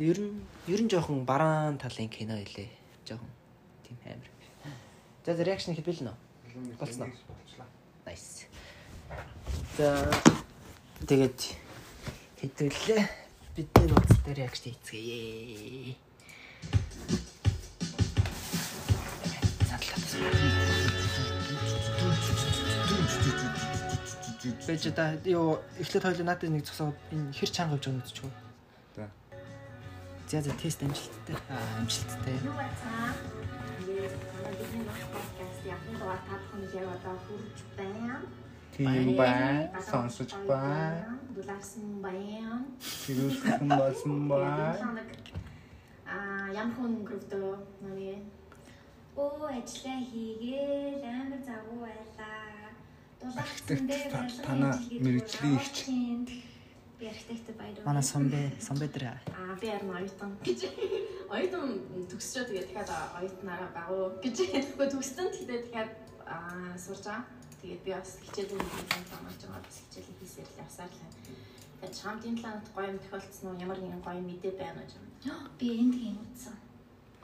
Ер нь ер нь жоохон бараан талын кино илээ. Жоохон тийм амар. За реакшн хэлбэл нөө. Болчлаа. Nice. За тэгээд хэдүүлээ. Бидний нууц дээр реакшн хийцгээе. Бэж та юу эхлээд хоёул надад нэг цогсоо энэ хэр чанга явж байгаа нь үзчихв. За. За за тест амжилттай. Аа амжилттай. Юу бацаа? Тэгээд бидний нөх подкаст яхны дугаар та бүхэнд яг одоо хүрч байна. Тийм бай. Сонсож бай. Дулаарсан байна. Сэрүүлсэн болсон бай. Аа ямар хүн өнгөрөвдөө нүний Оо ажиллаа хийгээл амар завгүй байлаа. Дулаарсан дээр танаа мэрэгжлийн ихч. Би архитект баяр. Манай сомбэ сомбэ дээр аа би харин оюутан гэж. Оюутан төгсчөө тэгээд дахиад оюутнаараа багуу гэж. Төгссөн тэгээд дахиад аа сурж байгаа. Тэгээд би бас хичээл юм замаарч байгаа бас хичээл хийсээр л явсаар л байна. Тэгээд чамдын талаанд гоё юм тохиолдсон уу? Ямар нэгэн гоё мэдээ байна уу юм? Би энд гин утсан.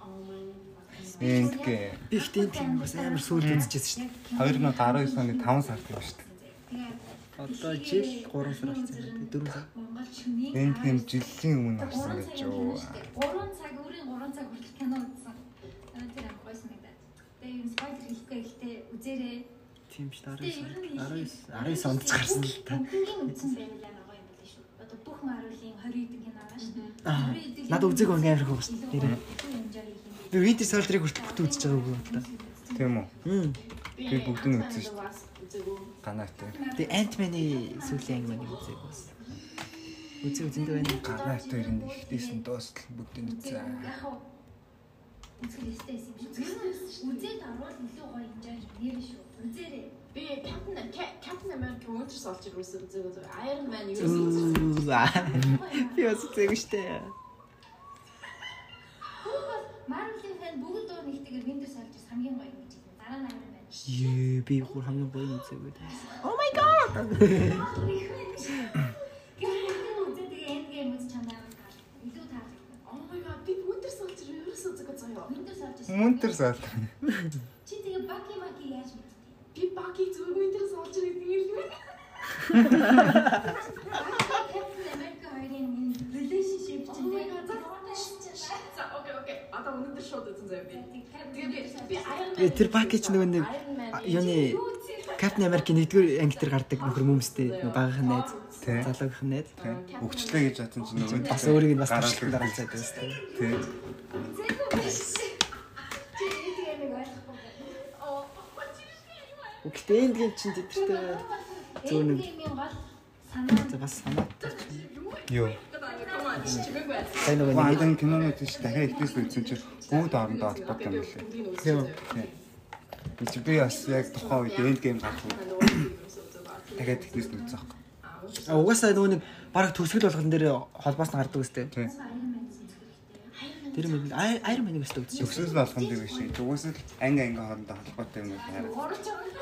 Oh my Эндгээ би ихтэй тийм бас амар сүйд үзчихсэн шүү 2019 оны 5 сард юм шүү дээ. Тэгээд дээ. Одоо жил 3 сар болсон юм дээ. 4 сар. Монгол шөнийн Энд гэм жилийн өмнө авсан 3 гэж юу. 3 цаг өөрийн 3 цаг хүртэл кино үзсэн. Тэр ам гойс нэгдээд. Тэгээ юм спойлер хэлэхгүй ихтэй үзээрэй. Тийм дээ 19 19 19 онд ч гарсан л та. Бүгдийн үзсэн байвал амар гоё юм байна шүү. Одоо бүх Marvel-ийн 20 хэдэн кино байгаа шүү. Аа. 20 хэдэн Надад үзег ингээ амар хөөх шүү юм. Би Winter Soldier-ыг хүртэл бүтэн үзэж байгаа үг байна. Тийм үү? Би бүгдийг нь үзсэн шүү. Ганаатай. Тэгээ Ant-Man-ы сүүлийн анги мань үзег бас. Үзег үзэндээ байна. Ганаатай ирнэ ихтэйсэн дуустал үзээ. Яг хоо үзэх ёстой юм шүү. Үзээд орвол илүү гоё enjoy нэр шүү. Үзээрэй. Би Captain Captain America Winter Soldier үзсэн үзээгүй. Iron Man юу үзсэн? Би бас үзег штэ. Marvel-ийн фэн бүгд дуу нэгтэйгээр Winter Soldier хамгийн гоё гэж хэлсэн. Дараа нь Iron Man. Ее би бүр хамгийн гоё үзег үү. Гэхдээ үзээд тэгээ end game үз чамдаа илүү таалагдсан. Oh my god, би Winter Soldier ерөөсөө үзээгүй заяа. Winter Soldier. Мөнтер сал. Чи тэгээ Bucky Bucky яаж? Би Bucky зүгээр Winter Soldier гэдэг юм л байна. America хоёрын relationship чинь. За окей окей. Одоо өнөөдөр шууд үзэн заяа би. Тэгээ би Iron Man. Э, тэр ч нөгөө нэг юуны Captain America нэгдүгээр анги дээр гардаг нөхөр мөмстэй багийнхан найз. Тий. Залуугийн найз. Өгчлээ гэж бодсон чинь нөгөө Бас өөрийг нь бас туршилт дараа цаад байсан. Тий. Чи тэгээ нэг ойлгохгүй байна. Оо. Гэхдээ энд гин чин тэтэртэй Зөөр нэг- санаа бас санаатай. Юу? Байна. Сайн нөгөө нэг Вандан кинонууд чинь дахиад ихтэйс үзсэн чинь бүгд орондоо холбоотой юм лээ. Тийм. Би чи би бас яг тухайн үед энд гейм үед дахиад ихтэйс нь үзсэн аахгүй. Угаасаа нөгөө нэг баг төсгөл болгон дээр холбоос нь гардаг үстэй. Тий. Iron Man үзэх хэрэгтэй. Тэр мэн Iron Man-ыг өстө үзчих. Төгсөл болгон дээр биш. Угаас л анги анги хоорондоо холбоотой юм хараад.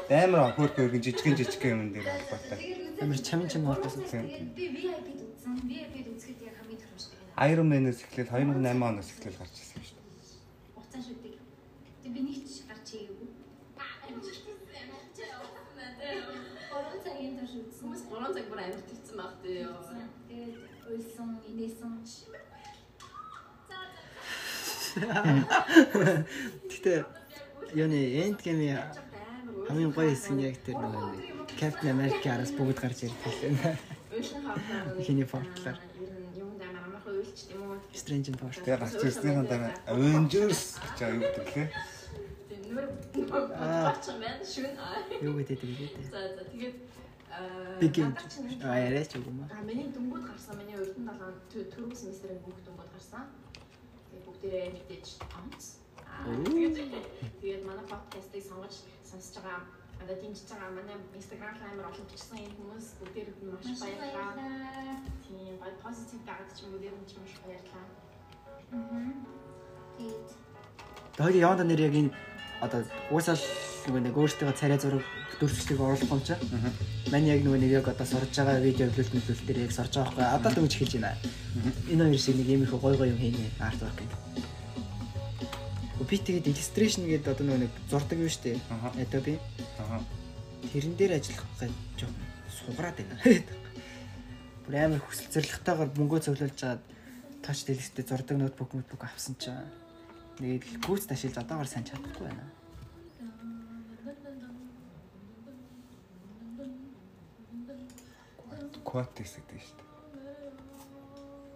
Амар хөөр хөөргөн жижигэн жижигэн юм дээр холбоотой. Амар чам чам холбоос үзсэн. Би VIP-д үзсэн. VIP-д үзэхэд яг хамгийн тохиромжтой. Iron Man-ээс эхлээл 2008 оноос эхлээл гарч ирсэн шүү дээ. Уцаан шүдэг. Тэгээд би нэг ч гарч ийгээгүй. Орон цагийн турш үзсэн. Хүмүүс 3 цаг бүр амьд хийсэн баг тий. Тэгээд уйлсан, инээсэн. Гэтэ юуны End Game-ийн хамгийн гоё хэсэг нь яг тэр нэг Captain America-араас бүгд гарч ирдэг лээ. Юм даа тийм үү? Strange Power. Тэгээ гарч ирснийхэн дараа Avengers гэж аюу гэдэг лээ. Аа. Юу гэдэг тэгээд. За за тэгээд аа Big Game. надад чинь А яриач үг юм аа. А миний дөнгөд гарсан миний урдын далаа түрүү семестрийн бүх дөнгөд гарсан. Бүгдээрээ мэдээж онц. Аа тэгээд манай подкастыг сонгож сонсож байгаа одоо дэмжиж байгаа манай инстаграм амар олон бичсэн энэ хүмүүс бүгдээр нь маш баярлалаа. Тийм бай позитив гаргаж чинь бүгдээр нь ч маш баярлалаа. Тэгээд Тэгээд яванда нэр яг энэ одоо уусаал нөгөө нэг өөртөө царай зураг дүрсчлэг оруулах юм чи. Мань яг нөгөө нэг яг одоо сорж байгаа видео хөлт мөлт дээр яг сорж байгаа байхгүй. Одоо л өгч хэлж байна. Энэ хоёр шиг нэг юм их гой гой юм хийнэ. Арт work гэдэг. Би тэгээд illustration гэдэг одоо нөгөө нэг зурдаг юм шүү дээ. Adobe. Тэрэн дээр ажиллах гэж жоох сугараад байна. Бүр амар хүсэл зоригтойгоор мөнгөө цуглуулж жаад тач дэлгэстэй зурдаг ноутбук ноутбук авсан чинь тэгээд гүйц ташилж одоогоор сайн чадахгүй байна. Quatis гэдэг шүү дээ.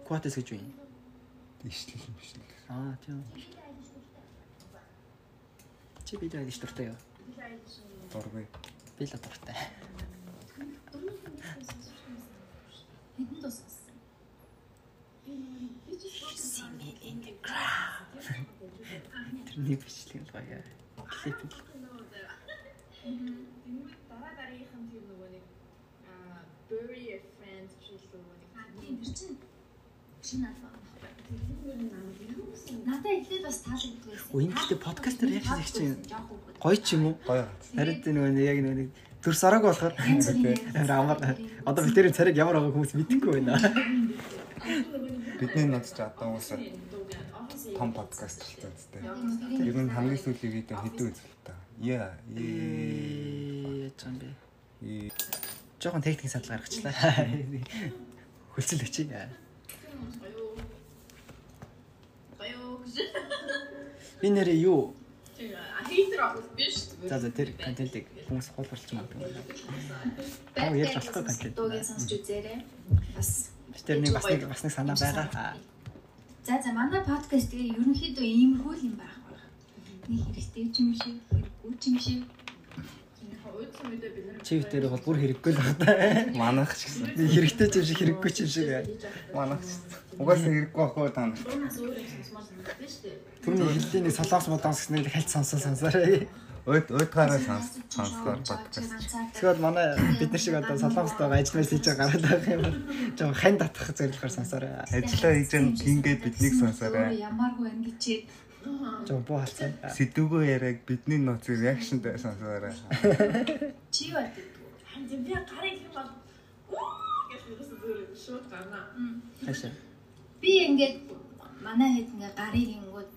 Quatis гэж юу юм? Ишлэл юм шиг. Аа тийм. Чи би дээд дуртай юу? Дургүй. Би л дуртай. Хэдэн тус болсон? Тэрний бичлэг л гоё. Клип л. Дараа дараагийнх нь тэр нөгөө нэг аа bury a friend нөгөө нэг А тийм тэр чинь чинь алфа. Надад эхлээд бас таалагддаг байсан. Өө, энэ яг л их чинь. Гоё ч юм уу? Гоё. Харин нөгөө яг нөгөө нэг төр сараг болохоор амар. Одоо бид тэрийн цариг ямар байгааг хүмүүс мэдэхгүй байна. Бидний над ч одоо уусаа том подкаст болчихсон зү. Ер нь хамгийн сүүлийн видео хэдэн үзэл та. Яа. Ээ яж юм бэ? Ээ. Жохон техник санал гаргачлаа. Хөлцөл өчий. Би нэрээ юу? Хейтер авах биш. За за тэр контентыг хүмүүс хуулбарлаж магадгүй. Аа, ярьж болохгүй контент. Дуугийн сонсч үзээрэй. Бас тэр нэг бас нэг бас нэг санаа байгаа. За за манай подкаст тэгээ ерөнхийдөө иймэрхүү л юм байх баг. Нэг хэрэгтэй ч юм шиг, хэрэггүй ч юм шиг. Өөдсөн мэдээ бид нар Чи тэр бол бүр хэрэггүй л байна. Манах ч гэсэн. Би хэрэгтэй ч юм шиг хэрэггүй ч юм шиг. Манах ч. Угаасаа хэрэггүй ахгүй та нар. Түрний хэллийн нэг солонгос молонгос гэсэн нэг хальт сонсоо сонсоорой. Өөд өөдгаараа сонс сонсдоор подкаст. Тэгвэл манай бид нар шиг одоо солонгост байгаа ажил байгаа гараад байгаа юм жоо хань татах зорилгоор сонсоорой. Ажиллаа хийж гингээд биднийг сонсоорой. Ямааргүй ангичээд Буу халцсан. Сэдвгүй яриаг бидний нууц реакшнтэй сонсоорой. чи юу байдаг? Хань би гарыг юм бол шууд гарна. Хаашаа. Би ингээд манай хэд ингээ гарыг ингүүд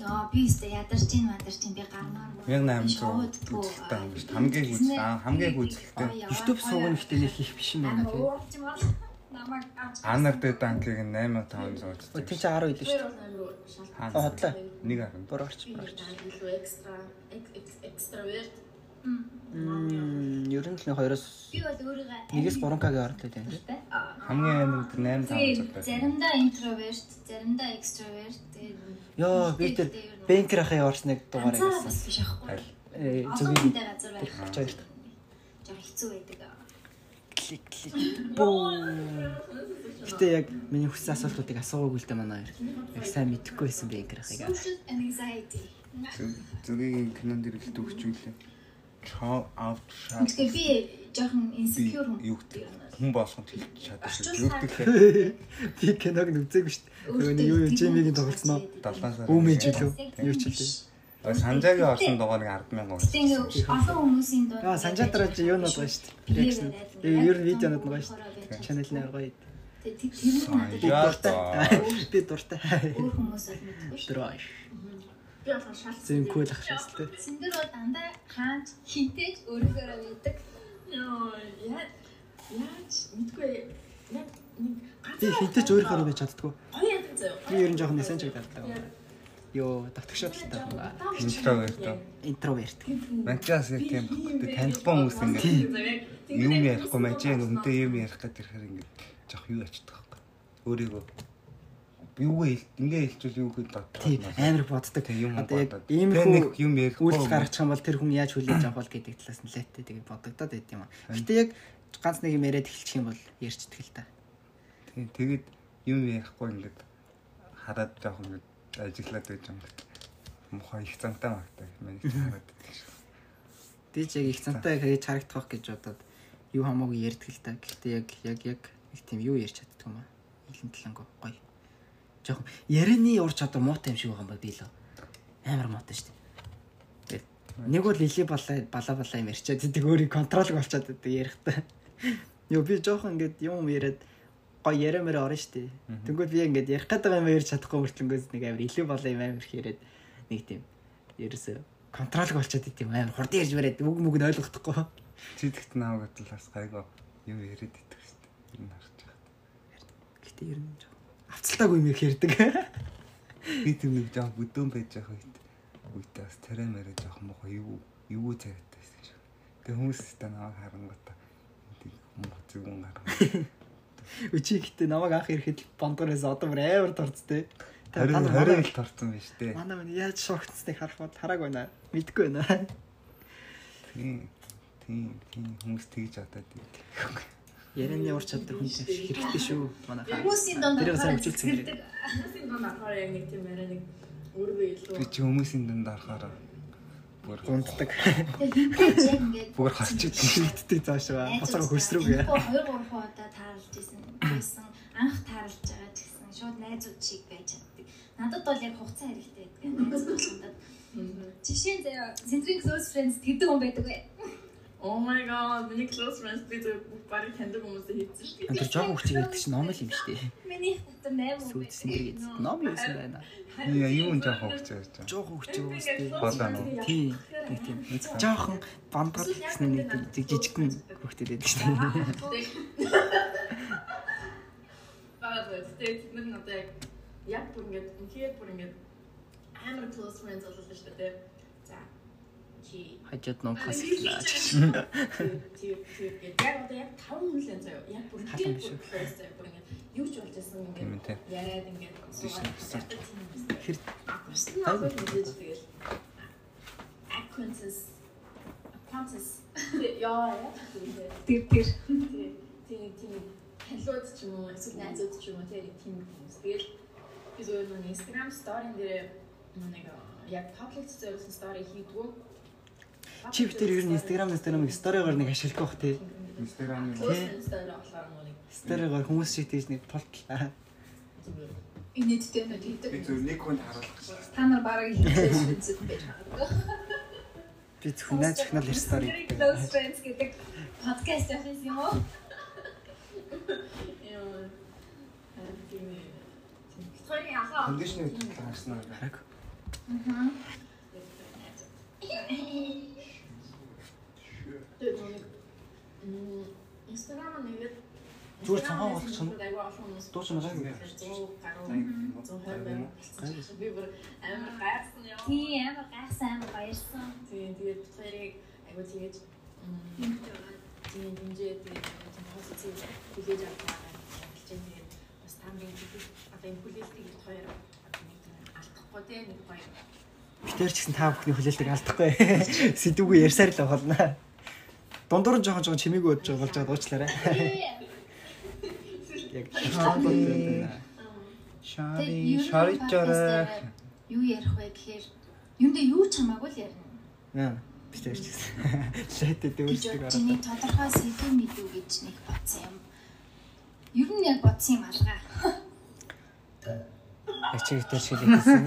Яа би өстө ядарч ин мадарч ин би гармаар. 1800 үзэлтэй юм шүү. Хамгийн үзэл хамгийн үзэлтэй. YouTube суугын ихтэй нэг их биш юм байна тий. Намайг. Анар дэ данкийг 8500 Өө үзсэн. тий чи 10 илүү шүү. А хотлоо. Нэг харин. Бүр орч бүр орч. экстра экстраверт Мм, ер нь л хоёроос Би бол өөрийгөө нэгээс 3К-гийн оролтой тийм тий. Хамгийн аминд 8500 байсан. Заримдаа интроверт, заримдаа экстраверт. Йоо би тэр Бэнкер ахын орч нэг дугаар гэсэн. бас биш аахгүй. Э хүнтэй газар байх. Орч хоёрт. Жог хэцүү байдаг. Клик клик боо. Гэтэ яг миний хүссэн асуултуудыг асуугаагүй л дээ манай хоёр. Яг сайн мэдэхгүй байсан. Social anxiety. Зүгийн кинонд ирэлт өгчүүлээ. Чоо аут шаа. Тэгэхээр би жоохон insecure хүн. юу гэдэг хүн болгонд хэлж. Орчуулсан. Юу гэдэг Би киног нүзээгүй шүү дээ. Нөгөө юу юу Жимигийн тоглосноо. 7 сар. Үмэж үлээ. Юу ч үлээ. Санжаагийн орсон дугаарыг 100000 Гэтэ ингээ олон хүмүүсийн доо. Аа санжаатраа чи юунод байгаа шүү дээ. Реакшн. Э, Ер нь видеонод байгаа шүү дээ. Channel нэр гоё. Тэр тэр Санжаа. Би дуртай. өөр хүмүүс бол мэдгүй шүү. Дрош. би болохоор шалт Зэн кул ах шээ. Синдэр бол дандаа хаач хинтэж өөрөөрөө байдаг. ёо яа яаж мэдгүй яг нэг Би хинтэж өөрөөрөө байж чаддгүй. гоё яадаг заяа. Би ер нь жоохон мессенжер дарлаа. Йоо, давтагшаалтай байгаа. Интроверт. Интроверт. Манчаас яг тийм баггүй танихгүй хүмүүс ингээд юм ярихгүй мажээ нүнтэй юм ярих гэдэг ирэхээр ингээд жоох юу ачдаг байхгүй. Өөрийгөө юу ингээ хэлчихвэл юу гэж Тий, бодлоо. амар боддог. Юм Одоо яг бодоод. ийм Тэ нэг хүү юм ярихгүй үйлдэл гаргачих юм бол тэр хүн яаж хүлээж авах бол гэдэг талаас нь лайттай тэгээд бодогдоод байт юм аа. Гэтэ яг ганц нэг юм яриад эхэлчих юм бол ярьчдаг л та. Тий, тэгээд юм ярихгүй ингээд хараад жоох ингээд ажиглаад байж юм байна. Мухаа их цантай магтай миний хараад байдаг шүү. Ч яг их цантай хийж харагдах гэж бодоод юу хамаагүй ярьдаг л та. Гэхдээ яг яг яг их тийм юу ярьж чаддаг юм аа. Илэн таланг гоё. Жохон ярианы ур чадвар муутай юм шиг байгаа юм ба би л. Амар муутай шүү дээ. Нэг бол или балаа бала бала юм ярьчаад идэг өөрийг контрол болчиход байдаг ярихдаа. Йоо би жоохон ингээд юм яриад гоё яриамаар орно шүү дээ. Тэнгүүд би ингээд ярих гэдэг юм ярьж чадахгүй мөртлөнгөөс нэг амар илүү бала юм амар их яриад нэг тийм ерөөсө контрол болчиход идэв юм амар хурдан ярьж бариад үг мүг нь ойлгохдохгүй. Чи тэгт нааг бодлоос гайгүй юу яриад идэх шүү дээ. Энэ харж байгаа. Гэтэ ер нь жоохон авцалтаагүй юм их ярьдаг. Би тийм нэг жоох бүдүүн байж байгаа үед үедээ бас тэрэ мэрэ жоох мохоо юу юу царайтай байсан шүү. Тэгээ хүмүүс та наваа харангуйта тийм мох зүгэн гаргана. Үчи гэтээ намайг анх ирэхэд бондороос одоо бүр амар тээ. Та Харин 20 ил торцсон байж тээ. Манай мань яаж шокцсныг харах бод хараагүй байна. Мэдгүй байна. Тийм. Тийм. Тийм хүмүүс тэгж одоо тийм. Ярианы ур чадвар хүн хэрэгтэй шүү. Манайхаа. Хүмүүсийн бас харахаар. Хүмүүсийн дунд ахаар яг нэг тийм арай нэг өөргөө илүү Би чи хүмүүсийн дунд арахаар бүр гунддаг. Бүр харчиж Шийддэг заашаа. Боцоо хөлсрүүгээ. 2 3 удаа тааралж исэн. Байсан. Анх тааралж байгаа ч гэсэн шууд найзууд шиг байж чаддаг. Надад бол яг хугацаа хэрэгтэй гэдэг. Найзууд надад жишээ нь заяа Centering Close Friends гэдэг хүн байдаг бай. Oh my god, миний close friends би зөв барыг таньдаг хүмүүстэй дээ. Тэр жоохон хүчиг ярьдаг чинь ном л юм шүү дээ. Миний хөтөр 8 хүн Сүйд байдаг. сэндрэг ном юу юм байна. Яа юу нь жоохон хөвч яаж байгаа. Жоохон хүчиг уустай. Болоо. Тийм. Нэг тийм. Жоохон бамбар гэсэн нэг тийм жижигхэн хөхтэй байдаг шүү дээ. Бага тэгээд тэд нар надад яг бүр ингээд үнхээр бүр ингээд амар close friends боллоо шүү дээ. Хажууд ном хас тий яг одоо яг 5 хүн л энэ заяа. Яг бүр бүр close заяа. Бүр ингээд юу ч болж байсан Тийм ингээд яриад ингээд суугаад Хэр- хэр Бусд нь одоо мэдээж тэгэл. Acquaintances acquaintances яа яа Тэр тэр. тийм тийм танилуд ч юм уу эсвэл найзууд ч юм уу тийм тийм хүмүүс. Тэгэл би зөвхөн нэг Instagram story-н дээр нэг яг public зориулсан story хийдгүү. Чи битэр ер нь Instagram Instagram сторигоор нэг ашигладаг бах тий. Close story болохоор нэг Сторигоор хүмүүс шиг тийж нэг тултлаа. Инээдтэй нэг хийдэг. би зөв нэг хүнд харуулах гэж. Та нар бараг хийх үзэж байж байгаа. Би зөвхөн найз захнал стори. Close Friends гэдэг подкаст явах юм уу? юм тийм Тэрийг ахаа Кондишны хөдөлгөөн харсан аа. Хараг. Тэгээд нэг Инстаграм нэгэд Зүгээр цанхаа болгочихно. Дууч нэг гайгүй. Би бүр амар гайхсан яа. Тий амар гайхсан амар баярсан. Тийм тэгээд тэрийг айгуу дээр. тийм дэмжээ тэгээд позитив хүлээж авах гэж тэгээд бас тамгийн одоо энэ хүлээлтийг их хоёр нэг алдахгүй те нэг хоёр Битэр ч гэсэн та бүхний хүлээлтийг алдахгүй. Сэдвгүй ярьсаар л болно. Дундуур нь жоохон жоохон чимээгүй болж байгаа болж байгаа уучлаарай. Яг. Шари, шари чараа. юу ярих вэ гэхээр юундээ юу ч хамаагүй л ярина. Аа. Ч гэсэн. Лайтэд гэж өөрсдөг чиний тодорхой сэдв мэдүү гэж нэг бодсон юм. Ер нь яг бодсон юм алгаа. Ачиг дээр шилээсэн.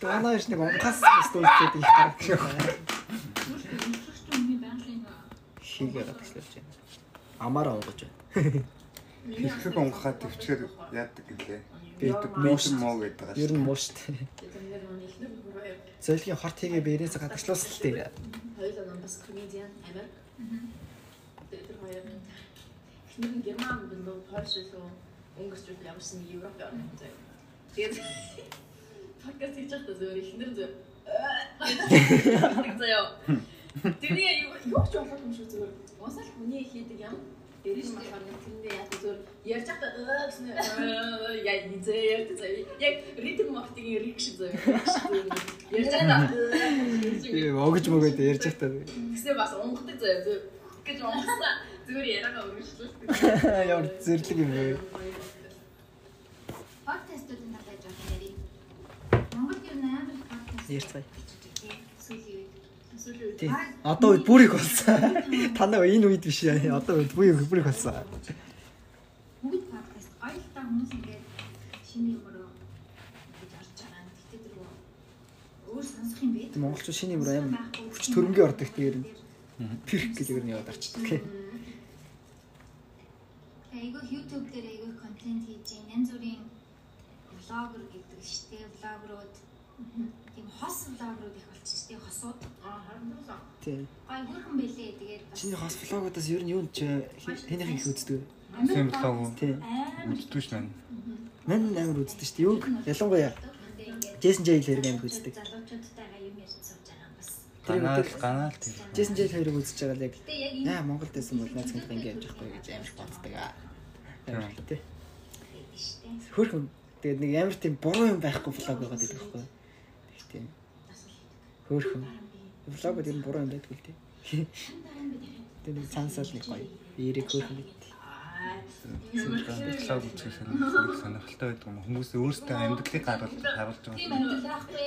Тоноош нэг онгас стойчод их гардаг. Хийгээ гадагшлуулж байна. Амаараа онгож байна. Хэрэг онгохад төвчээр яадаг гэлээ. Би Би мууш. муу гэдэг байгаа Ер шүү. нь муу штэ. тэгээд нэг ихнэр бүр хоёр Зөөлгийн хорт хийгээ биерээс гадагшлуулсан л дээ. хоёулаа нам бас комедиан амар тэр хоёр нь герман билүү польш билүү унгарч билүү ямар ч нэг европ орн юм заяа. Тэгээд подкаст хийж байхдаа зөвөр ихнэр зөв заяа. Тэрний юу юу ч болохгүй юм шиг зөвөр. Уусаал хүний хийдэг юм. Дээрээс болохоор нэг тэрэндээ яг зөвөр ярьж байхдаа аа гэсэн яа низээ ярьж заяа. Яг ритм мартигийн рик шиг заяа. Ярьж байхдаа Э, Огж мөгөөд ярьж байхдаа Тэгсээ бас унгахдаг заяа зөв. Гэж унгасан. Зүгээр яриагаа үргэлжлүүлдэг. ямар зэрлэг юм бэ? Подкастуудын талаар жоох ярив. Монгол ер нь амар их подкаст Ярьцгаая. Тий. Одоо үед бүрийг болсон. Танаа энэ үед биш яа. Одоо үед бүрийг бүрийг болсон. Бүгд подкаст ойлтаа хүмүүс ингээд шинэ юмроо гэж орж байгаа. Тэгтээ тэр өөр сонсох юм бэ? Монголчууд шинэ юм амар хүч төрөнгийн ордог тэгээд пирх гэж ер нь яваад арчдаг. Айгу YouTube дээр айгу контент хийж янз бүрийн влогер гэдэг штэ влогерууд тийм хос влогерууд их болчих штэ хосууд аа харагдсан. Тий. гой хөрхөн бэлээ тэгээд Чиний хос влогуудаас ер нь юу ч хэнийх их үздэг. амар Сэм влог уу? Тий. амар Үзтгүй ш маань. Мэн амар үздэг шүү дээ. Юг ялангуяа Джейсон Джейл хэрэг амар үздэг. залуучуудтайгаа юм ярьж сууж байгаа юм бас. Ганаал ганаал тэр. Джейсон Джейл хэрэг үзэж байгаа л яг яа Монголд байсан бол найз хэнтэй ингэ явж байхгүй гэж амар боддог аа. Амар тий. байдаг шүү дээ. Хөрхөн тэгээд нэг амар тийм буруу юм байхгүй влог байгаад байдаг байхгүй. Тэг тийм хөрхөн влог дээр буруу юм байдгүй л тий. Тэгээд нэг цансаад нэг гоё. Ирэг хөрхөн гэдэг. Клауд үзэх сонирхолтой сонирхолтой байдаг юм. Хүмүүс өөрсдөө амьдралыг харуулж харуулж Тийм байгаа. амьдрал байхгүй.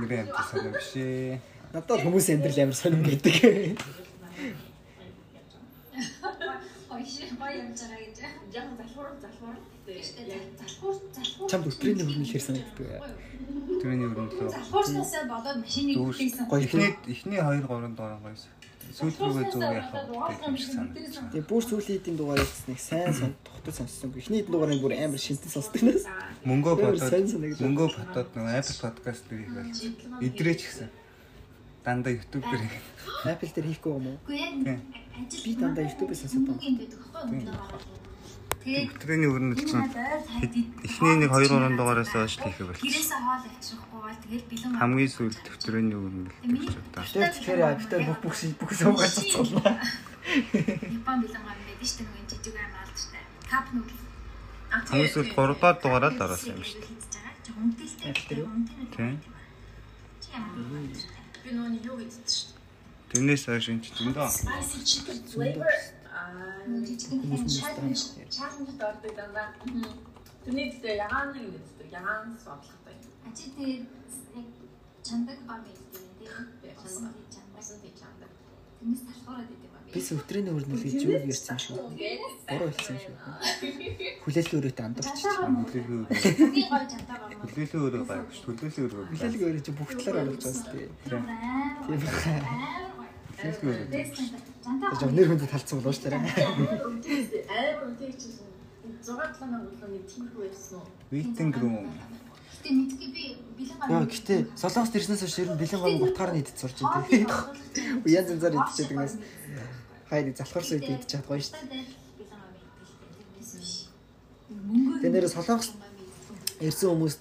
Нэрээ амьдрал сонир биш ээ. Надад хүмүүс амьдрал амар сонирм гэдэг. Шиг гоё явж байгаа гэж. Жаахан залхуур залхуур. Яг залхуур залхуур. Чамд өтрийн хөрнөлөөр санагддаг. Тэрний өрнөлөө. Залхуурснасаа болоод машиныг хүлээсэн. Гоё Эхний эхний 2 3 дугаар гоёс. Сүүл рүүгээ зүг санагдаж. Тэгээ бүр сүүлийн хэдийн дугаар ярьсныг сайн сон тухтад сонссон. Эхний хэдийн дугаарыг бүр амар шинтэн сонсдог нас. Мөнгөө бодоод мөнгөө бодоод нэг Apple podcast дээр их болж. Идрээч гэсэн. Дандаа YouTube дээр их. Apple дээр хийхгүй юм уу? Үгүй яг Би дандаа YouTube-ээс сонсдог. юм гэдэг байхгүй юу? Тэгээд Тэрний өрнөл чинь эхний нэг 2 3 дугаараас хойш хийхэ болчих. гэрээсээ хоол авчихгүй бол тэгэл бэлэн Хамгийн сүүлд төвтрөний өрнөл гэж удаа. Тэр тэр апитал бүх бүх шиг бүх суугаад цацгална. Япон бэлэн гам байдаг шүү дээ жижиг аим алдартай. Кап нүүдэл. Хамгийн сүүлд 3 дугаар дугаараа л оруулсан юм шүү дээ. Юм бэ? Би нөгөө юу гэдэг чинь. Тэрнээс хойш энэ ч зөндөө Spicy chicken flavor. Аа, Жижигхэн challenge challenge дордог дандаа. Тэрний дэвтэр ягаан нэг дэвтэр ягаан содлоготой. Ачи тэгээд яг чандаг бам байдаг тийм. Би чандаг. тий чандаг. Усан тий чандаг. Тэрнээс талхуураад байдаг бам. Бис өтрийн хөрнөл гэж юу ярьсан шүү. Буруу хэлсэн шүү. Хүлээлт өрөөтэй андуурч. хүлээлгээ Хамгийн гоё чандаг бам. хүлээлгээ өөрөө гайг шүү. Хүлээлгээ өөрөө гайг. Хүлээлт өрөө чи бүх талаар оруулж байгаа сте. Тийм Чандаг. Жоо нэр хүнд талцсан болооч тарай. Амар үнэтэйчсэн. 6 7 нар болоо нэг тиймэрхүү байсан уу? Waiting room. Гэтэ мэдгүй би бэлэн гам. Яа гэтээ солонгос дэрснээс хойш ер нь бэлэн гам утгаар нь идэж сурч байна тийм. Янз янзаар идчихэдэг нас. Хайр залхуурсан үед идэж чад гоё шүү дээ. Тэгээ нэр солонгос ирсэн хүмүүс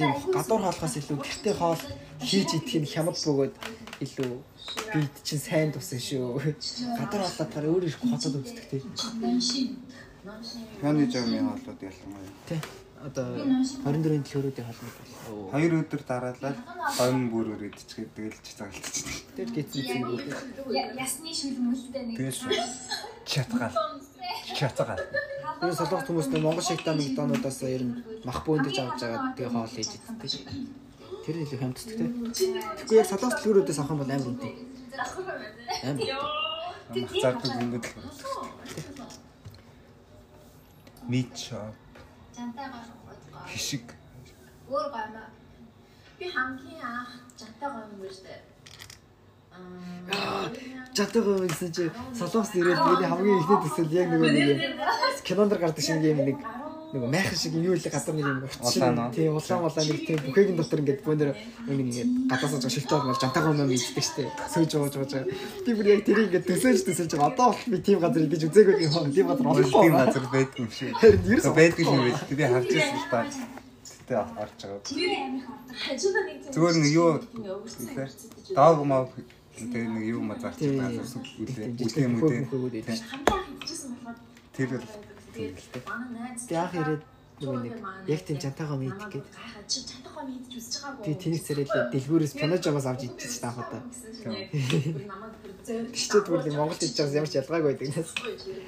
тийм гадуур хоолхоос илүү гэртээ хоол хийж идэх нь хямд бөгөөд илүү бид чинь сайн тусан шүү. Гадуур хооллохоор өөр их хотод үздэг тийм. Хяны жамын хоолууд ялангуяа. Тий. Одоо 24-ийн төлөөрүүдийн хоолны бол. Хоёр өдөр дараалал гомн бүрээр идчихээ тэгэл ч цагалтчихдаг. Тэр гизээ зүг. Ясны шүлмөлтэй нэг. Тэгээс чатгаал. Чатгаал. Энэ солонгос хүмүүс нь Монгол шигтаа Макдональдаас ер нь мах бөөндөж авч байгаа тэгээ хоол хийж иддэг. Тэр нь илүү хямддаг тий. Тэгэхгүй яг солонгос төлөөрүүдээс авах юм бол амар үнэтэй. Амар. Мах зардаг зөнгөд л Жантайгаар гоо. хишиг Өөр гомоо. Би хамгийн анх жантай гом юм штэ. Аа. Жадгаа гэсэн чи солонгос ирээд миний хамгийн ихний төсөл яг нөгөө нэг кинонд гардаг шиг юм нэг нөгөө майхан шиг юу л гадар нэг юм Улаан уу? Тийм улаан улаан нэг тийм бүхэгийн дотор ингээд бөөнөр нэг ингээд гадаасаа жоо шилтээ бол жантайгаа юм ийддэг штэ. Сөөж ууж ууж. Би бүр яг тэрийг ингээд төсөөлж төсөөлж байгаа. Одоо бол би тийм газар идэж үзээгүй юм. Тийм газар олохгүй тийм газар байдаг юм шиг. Харин ерөөс байдаг юм байл. Би харж байсан л та. Тэ аварч байгаа. Тэр нэг Зүгээр нэг юу дог маа тэгээ нэг юу маа зарч байгаа сүл үлээ. Үлээ мүдээ. Тэр л манай найз Тэг анх ирээд нөгөө нэг яг тийм жантайгаа мэдэх гээд гайхаад чи чантай гом идэж үзэж байгаагүй. би тэнийс царайлаа дэлгүүрээс панажамаас авч идчихсэн таах удаа. намайг бүр нэг Монголд идэж байгаас ямар ч ялгаагүй байдаг нас.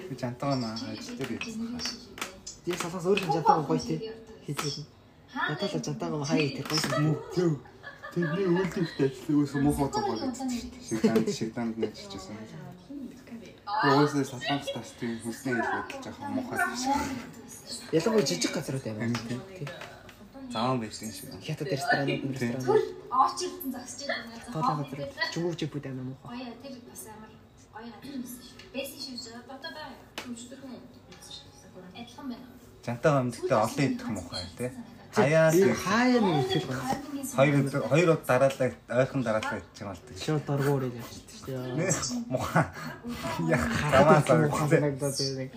би жантаа маа ажил дээр Тийм салгаас өөр юм жантайгаа гоё тий. Хийдэг. Ятала жантайгаа хаяа идэх гоё юм. Тэдний үйлдэлтэй муухай цог болоод шигтанд шигтанд нэг чижсэн. Өөсөө салханс тас тийм хүснээ хэлбэл жоохон муухай шиг. Ялангуяа жижиг газрууд байна. Амин. Тий. Заан байсан шиг. Хятад ресторанууд ресторанууд Оочилсан зогсож байгаа. тоолоо газар чүмүүч бүд амин муухай. Гоё тэр бас амар гоё газар байсан шүү. Бэсэн шүү. Одоо байгаа. өчтөрхөн Адилхан байна. Жантаа гомдтой олон идэх муухай тий. Хаяас хаяа нэг ихэл байна. хоёр өдөр хоёр удаа дараалал ойрхон дараалал идчих юм бол тий. Шууд доргоор ялж шүү дээ. Хамаас хамаас муухай санагдаад байна.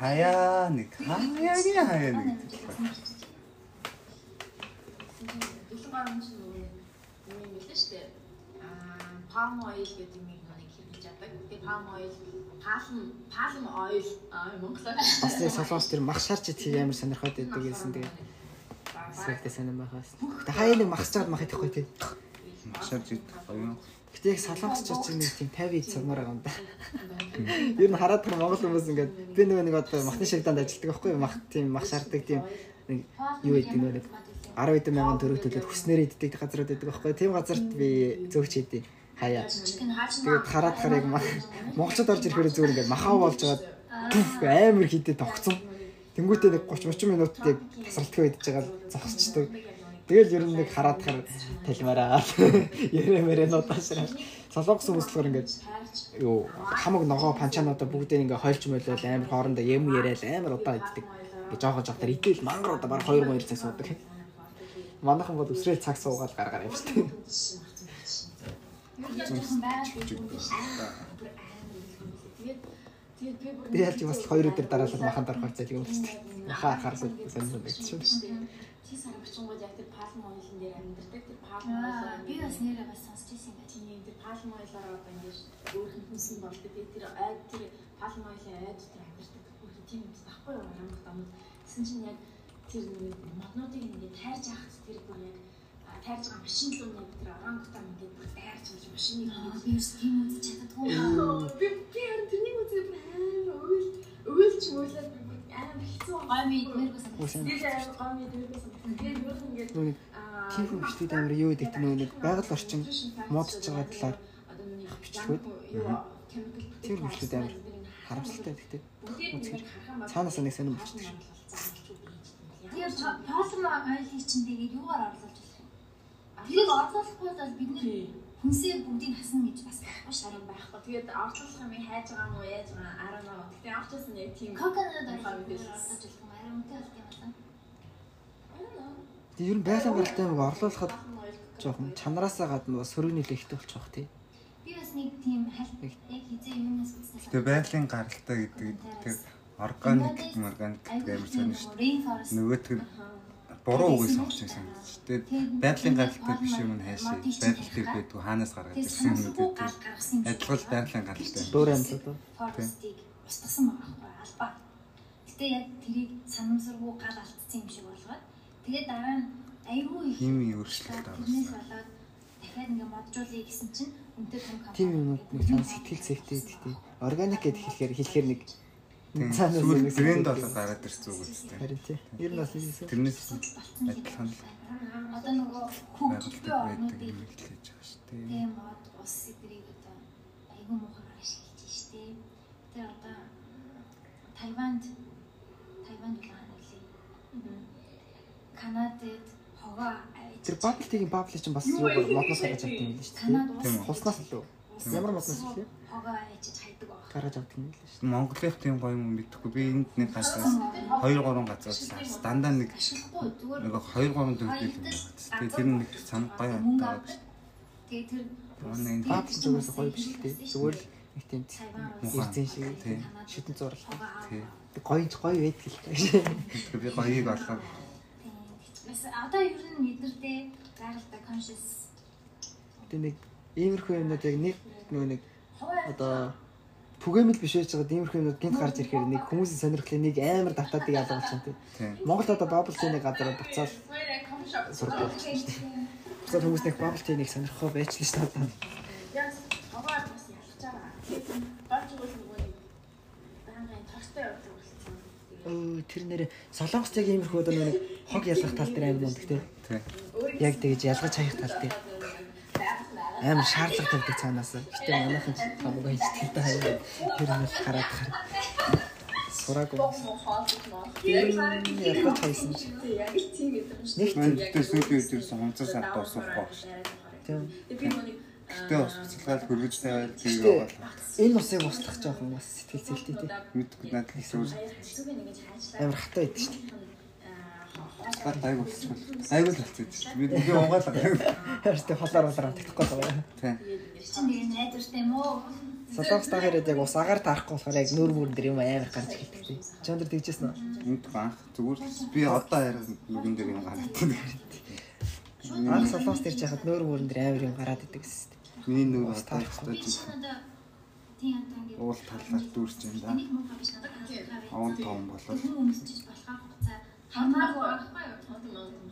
Хаяа нэг хаяагийн хаяа нэг. Дэлгэн гарам чинь нөгөө юм юм билээ штэ. Аа, palm oil гэдэг юм нэг хэрглэж яадаг. Тэгээ palm oil, palm palm oil аа монголоор Бас нэг солонгос тэр мах шарч тий амар сонирхоод байдаг гэсэн тэгээ сэлтэй сонирм байхаас. Гэтэ хаяа нэг махс чад мах идэхгүй тий. Шарж идэх гоё. Гэтэ яг солонгосчууд чинь нэг тийм 50 ид сагмаар байгаа юм да. Ер нь хараад тэр монгол хүмүүс ингээд би нөгөө нэг одоо махны ширгданд ажилладаг байхгүй юу? Мах тийм мах шаарддаг тийм нэг юу гэдэг нөгөө нэг 10 мянган төгрөг төлөөд хүснээр иддэг газрууд байдаг байхгүй юу? Тийм газарт би зөөгч хийдیں۔ Хаяа. Тэгээд хараад хараа яг монголчууд орж ирэхээр зүгээр ингээд махаа болж байгаад пүф амар хитэ тогтсон. Тэнгүүтээ нэг 30 30 минут яг тасралтгүй идэж байгаа л зогсчдаг. Тэгэл ер нь нэг хараад хар талмаараа ярэ мэрэ нутаашраа. Солонгос хүмүүс болохоор ингээд юу хамаг ногоо панчаануудаа бүгдээ ингээ хойлж мөлөөл амар хоорондоо юм яриад амар удаа иддэг. Ингээ жоохоо жоохоор идэл мангар удаа баг 2 3 цаг суудаг. Манайхан бол өсрэл цаг суугаад гаргаар явчихдаг. Би ялч бас 2 өдөр дараалал махан дарахаар зайлг юм болчихсон. Махаа харахаар сонирхол шүү. чи сарагчингууд яг тэр palm oil-ын дээр амьдардаг. Тэр Аа, oil би бас нэрээ бас сонсч ирсэн юм байна. тэр palm oil-оор одоо ингэж өөрхөн хүнсэн болдог. Тэр айд тэр palm oil-ын айд тэр амьдардаг. Бүр тийм юм байхгүй юу? Рамх дамд. Тэсэн чинь яг тэр нэг моднуудыг ингэ тайрж авах тэр бүр яг тайрж байгаа машин л үнэ тэр орангутан ингэ бүр авч машиныг Аа, би бас тийм үз чаддгүй. би би харин тэрний үзээ бүр амар уйл уйлч мөйлээд би бүр амар хэцүү Гой мэдмээр бас Үсэн. Би л амар гомь мэдэрсэн. Тэгээд юу ингэж Нүг тийм хүн биштэд амар юу гэдэг тийм нэг байгаль орчин модж байгаа талаар бичгүүд. Тэр бичлүүд амар харамсалтай гэхдээ цаанаас нэг сонирм шүү. Тэгэхээр полм ойлыг чинь тэгээд юугаар орлуулж болох юм? Тэрийг орлуулахгүй бол бид нэр хүнсээ бүгдийг хасна гэж бас байхгүй шүү. Харин байхгүй. Тэгээд орчлох юм хайж байгаа мó яаж байгаа араа нөө. Гэтэ авчихсан яг тийм. Коконод Тухай орлуулж мэдээлэл. болох юм арай үнэтэй болт юм байна. Тэгээ ер нь байлан гаралтай юм орлуулахад жоохон чанараасаа гадна бас сөрөг нөлөөтэй болчих واخ тий. Би бас нэг тийм халт яг хизээ юмнаас үзснээс Тэгээ байгалийн гаралтай гэдэг тэр органик органик гэдэг амар сонир шүү. Rainforest Нөгөөх нь буруу үгээс авч байсан. Тэгээд байгалийн гаралтай биш юм нь хайшаа. Байгаль дээр байдгүй хаанаас гаргаад ирсэн юм юм. Адилхан байгалийн гаралтай. Дөөр амьлаад уу? Forest-ийг устгасан байгаа байхгүй албаа. Гэтэ яг тэрийг санамсаргүй гал алдсан юм шиг болгоод тэгээд дараа нь айгүй их Химийн өөрчлөлт Тэрнээс орсон. болоод дахиад ингээ моджуулъя гэсэн чинь өндөр том компани. Тийм юмнууд нэг цаана сэтгэл зүйтэй гэдэг. Органик гэдэг хэлэхээр хэлэхээр нэг. Цаанаас нэг брэнд болоод гараад ирсэн үг үстэй. Харин тий. Ер нь бас ийсэн. Тэрнээс болцсон адилхан л Одоо нөгөө байгальтай байдаг юм хэлж байгаа шүү дээ. тийм мод ус эдрийг одоо айгүй муухайгаар ашиглаж штэ. Тэр одоо Тайванд Тайванд улаан үлээ. Канадад хогоо Тэр tea-ийн bubble чинь бас юу модноос гаргаж авдаг юм л шүү дээ. Канад ус үү. Хуснаас л үү? Ямар модноос вэ? хогоо ээжж хайдаг. Гаргаж авдаг юм л шүү дээ. Монголынх тийм гоё юм мэдхгүй. Би энд нэг газраас 2 3 газраас дандаа нэг зүгээр нэг 2 3 төгрөг юм байна. Тэгээ тэр нэг санаг гоё одоо авдаг. Тэгээ тэр Bubble зүгээс гоё биш л дээ. Зүгээр л нэг тийм эрзэн шиг Тийм. шидэн зурлал. тий. Гоё гоё байдаг л. Тэгэхээр би гоёыг олоод Бас одоо ер нь мэдэрдээ байгальтай conscious Тэгээ нэг иймэрхүү юмнууд яг нэг нөгөө нэг одоо түгээмэл биш байж байгаа иймэрхүү юмнууд гинт гарч ирэхээр нэг хүмүүсийн сонирхлыг нэг амар татаадыг ялгуулж байна тий. тий. Монгол одоо bubble tea-ний газар буцаал сурдаг болж байна шүү дээ. Буцаал хүмүүс нэг bubble tea-ийг сонирхоо байж л шүү дээ. Яг хогоо бас ялж байгаа. Болж байгаа нөгөө нэг байнгын тортой явдаг болсон. Өө тэр нэр солонгос яг иймэрхүү одоо нэг хог ялгах тал дээр амар мундаг тий. Тий. Яг тэгэж ялгаж хаях тал дээр амар шаардлага тавьдаг цаанаас. Гэтэ манайхан ч хамаагүй хийдэг та хаяа. Тэр нь хараад хар. Хайсан чи. Яг тийм мэдрэмж. Нэг тийм. Гэхдээ сүүлийн үед ерөөсөн онцос авт усахгүй багш. Тийм. Гэтэ бас буцалгаад хөргөж тавиад тийм Гэтэ яваад энэ усыг ууслах жоохон бас сэтгэл зүйтэй тий. мэдгүй надад л сүүл зүг ингэж хайчлаа. Амар хатаа идэв шүү дээ. Гад айг болчихсон. Айгуул болчихсон. Би би угаалаа. Харин холоор болоор амтахгүй байгаа. Тий. чинь тэгээ найдвартай юм уу? Солонгос та хэрэг яг ус агаар таарахгүй болохоор яг нүүр мөрөн дээр юм амар гарч ирдэг тий. Чондор тэгжсэн үү? Энд анх зүгээр би одоо яриад нүгэн дээр юм гараад байна. Анх солонгос дээр жахад нүүр мөрөн дээр амар юм гараад идэг гэсэн. Миний Ус одоо таарахгүй. Тийм одоо ингээд Уул талаар дүүрч юм да. Аван том болол. Хамаагүй байхгүй юу? Тонтой маань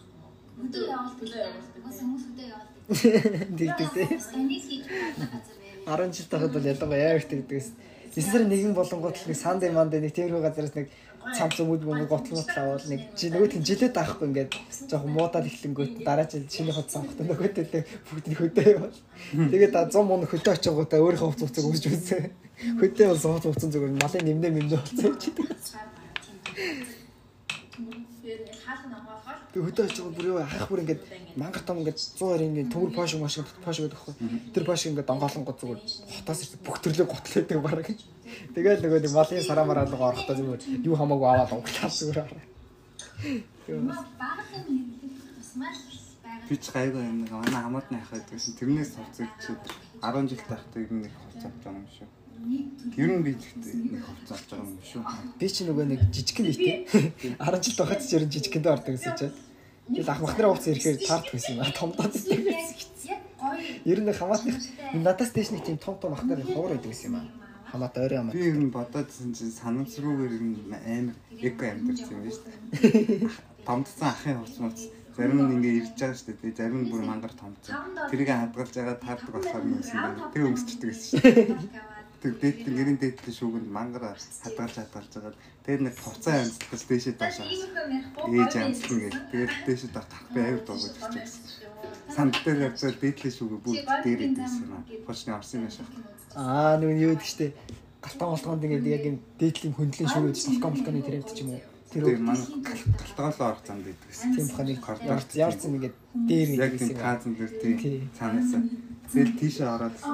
өдөө явуулдаг. Өдөө явуулдаг. Бас хүмүүс өдөө явуулдаг. Тэгдэг тий. Станис хийж байгаа газар байв. 10 жил тахад бол ялангуяа яа их тэгдэгс. 9 сарын нэгэн болонгууд л нэг санд манд нэг тиймэрхүү газараас нэг цамц өмд өмд готл готл аваад нэг чи нөгөөт нь жилээд таахгүй ингээд жоохон муудаад эхлэнгүүт дараа жил шинэ хот цамхт нөгөөт л бүгд нь хөдөө явал. Тэгээд 100 мөн хөдөө очингуудаа өөрийнхөө хувц хувцыг үүсч үзсэн. Хөдөө бол сууд хувцсан зүгээр малын нэмнэ мэмнэ болсон чи. Тэр хаалт намгаахаар Тэг хөдөө очингууд бүр юу ах бүр ингээд мангар том ингээд 120 ингээд төмөр пош маш пош гэдэг байхгүй. Тэр пош ингээд донгоолонгод зүгээр хотоос ирсэн бүх төрлөө готлээдэг бараг. Тэгэл нөгөө нэг малын сарамараа руу орохдоо зүгээр юу хамаагүй аваад унглаа зүгээр араа. Маш байгаа. Би ч гайгүй юм нэг манай хамаад найх байдгүйсэн. Тэрнээс хувцагчид 10 жил нь нэг хувц авч байгаа юм шүү. Ер нь би нэг хувц авч байгаа юм шүү. Би чи нөгөө нэг жижигхэн бийтэй. 10 жил байхад ч ер нь жижигхэндээ ордог гэсэн чинь. Тэгэл ах махнараа ууц ирэхээр таардаг байсан юм Яг байсан. Ер нь хамаатных надаас дээш нэг тийм том том ахнаар ховор байдаг гэсэн юм аа. Хамаат ойрын хамаат. Би ер нь бодоодсэн чинь санамсруугаар ер нь амар эко амьдэрсэн юм байна шүү дээ. Томдсон ахын хувц муц зарим нь ингээ ирж байгаа шүү дээ. Зарим нь бүр мангар томцсон. Тэрийг хадгалж байгаа таардаг болохоор юм юм. Тэг өмсчдэг гэсэн шүү дээ. Тэг дээт нэрийн дээдлийн шүүгэнд мангар хадгалж хадгалж байгаа. Тэгээд нэг хувцас амьсгалж дээшээ даашаа. Ээж амьсгал гэл. Тэгээд дээшээ даа тарах би аюу дуугаж ирчихсэн. Санд дээр явцаа дээдлийн шүүгээ бүгд дээр идэвсэн юм аа. Почны орсон юм шиг. Аа нөгөө юу гэдэг чтэй. Галтан голтгонд ингээд яг юм дээдлийн хөндлөн шүүгэж балкон балконы тэр амт ч юм уу. Тэр Тэр манай галтгаалаа орох замд идэг гэсэн. тийм баханы Коридор. яарсан ингээд дээр Яг идэвсэн тийм юм. таазан дээр тийм Тий. цаанаас. Тэгэл тийшээ ороод тест.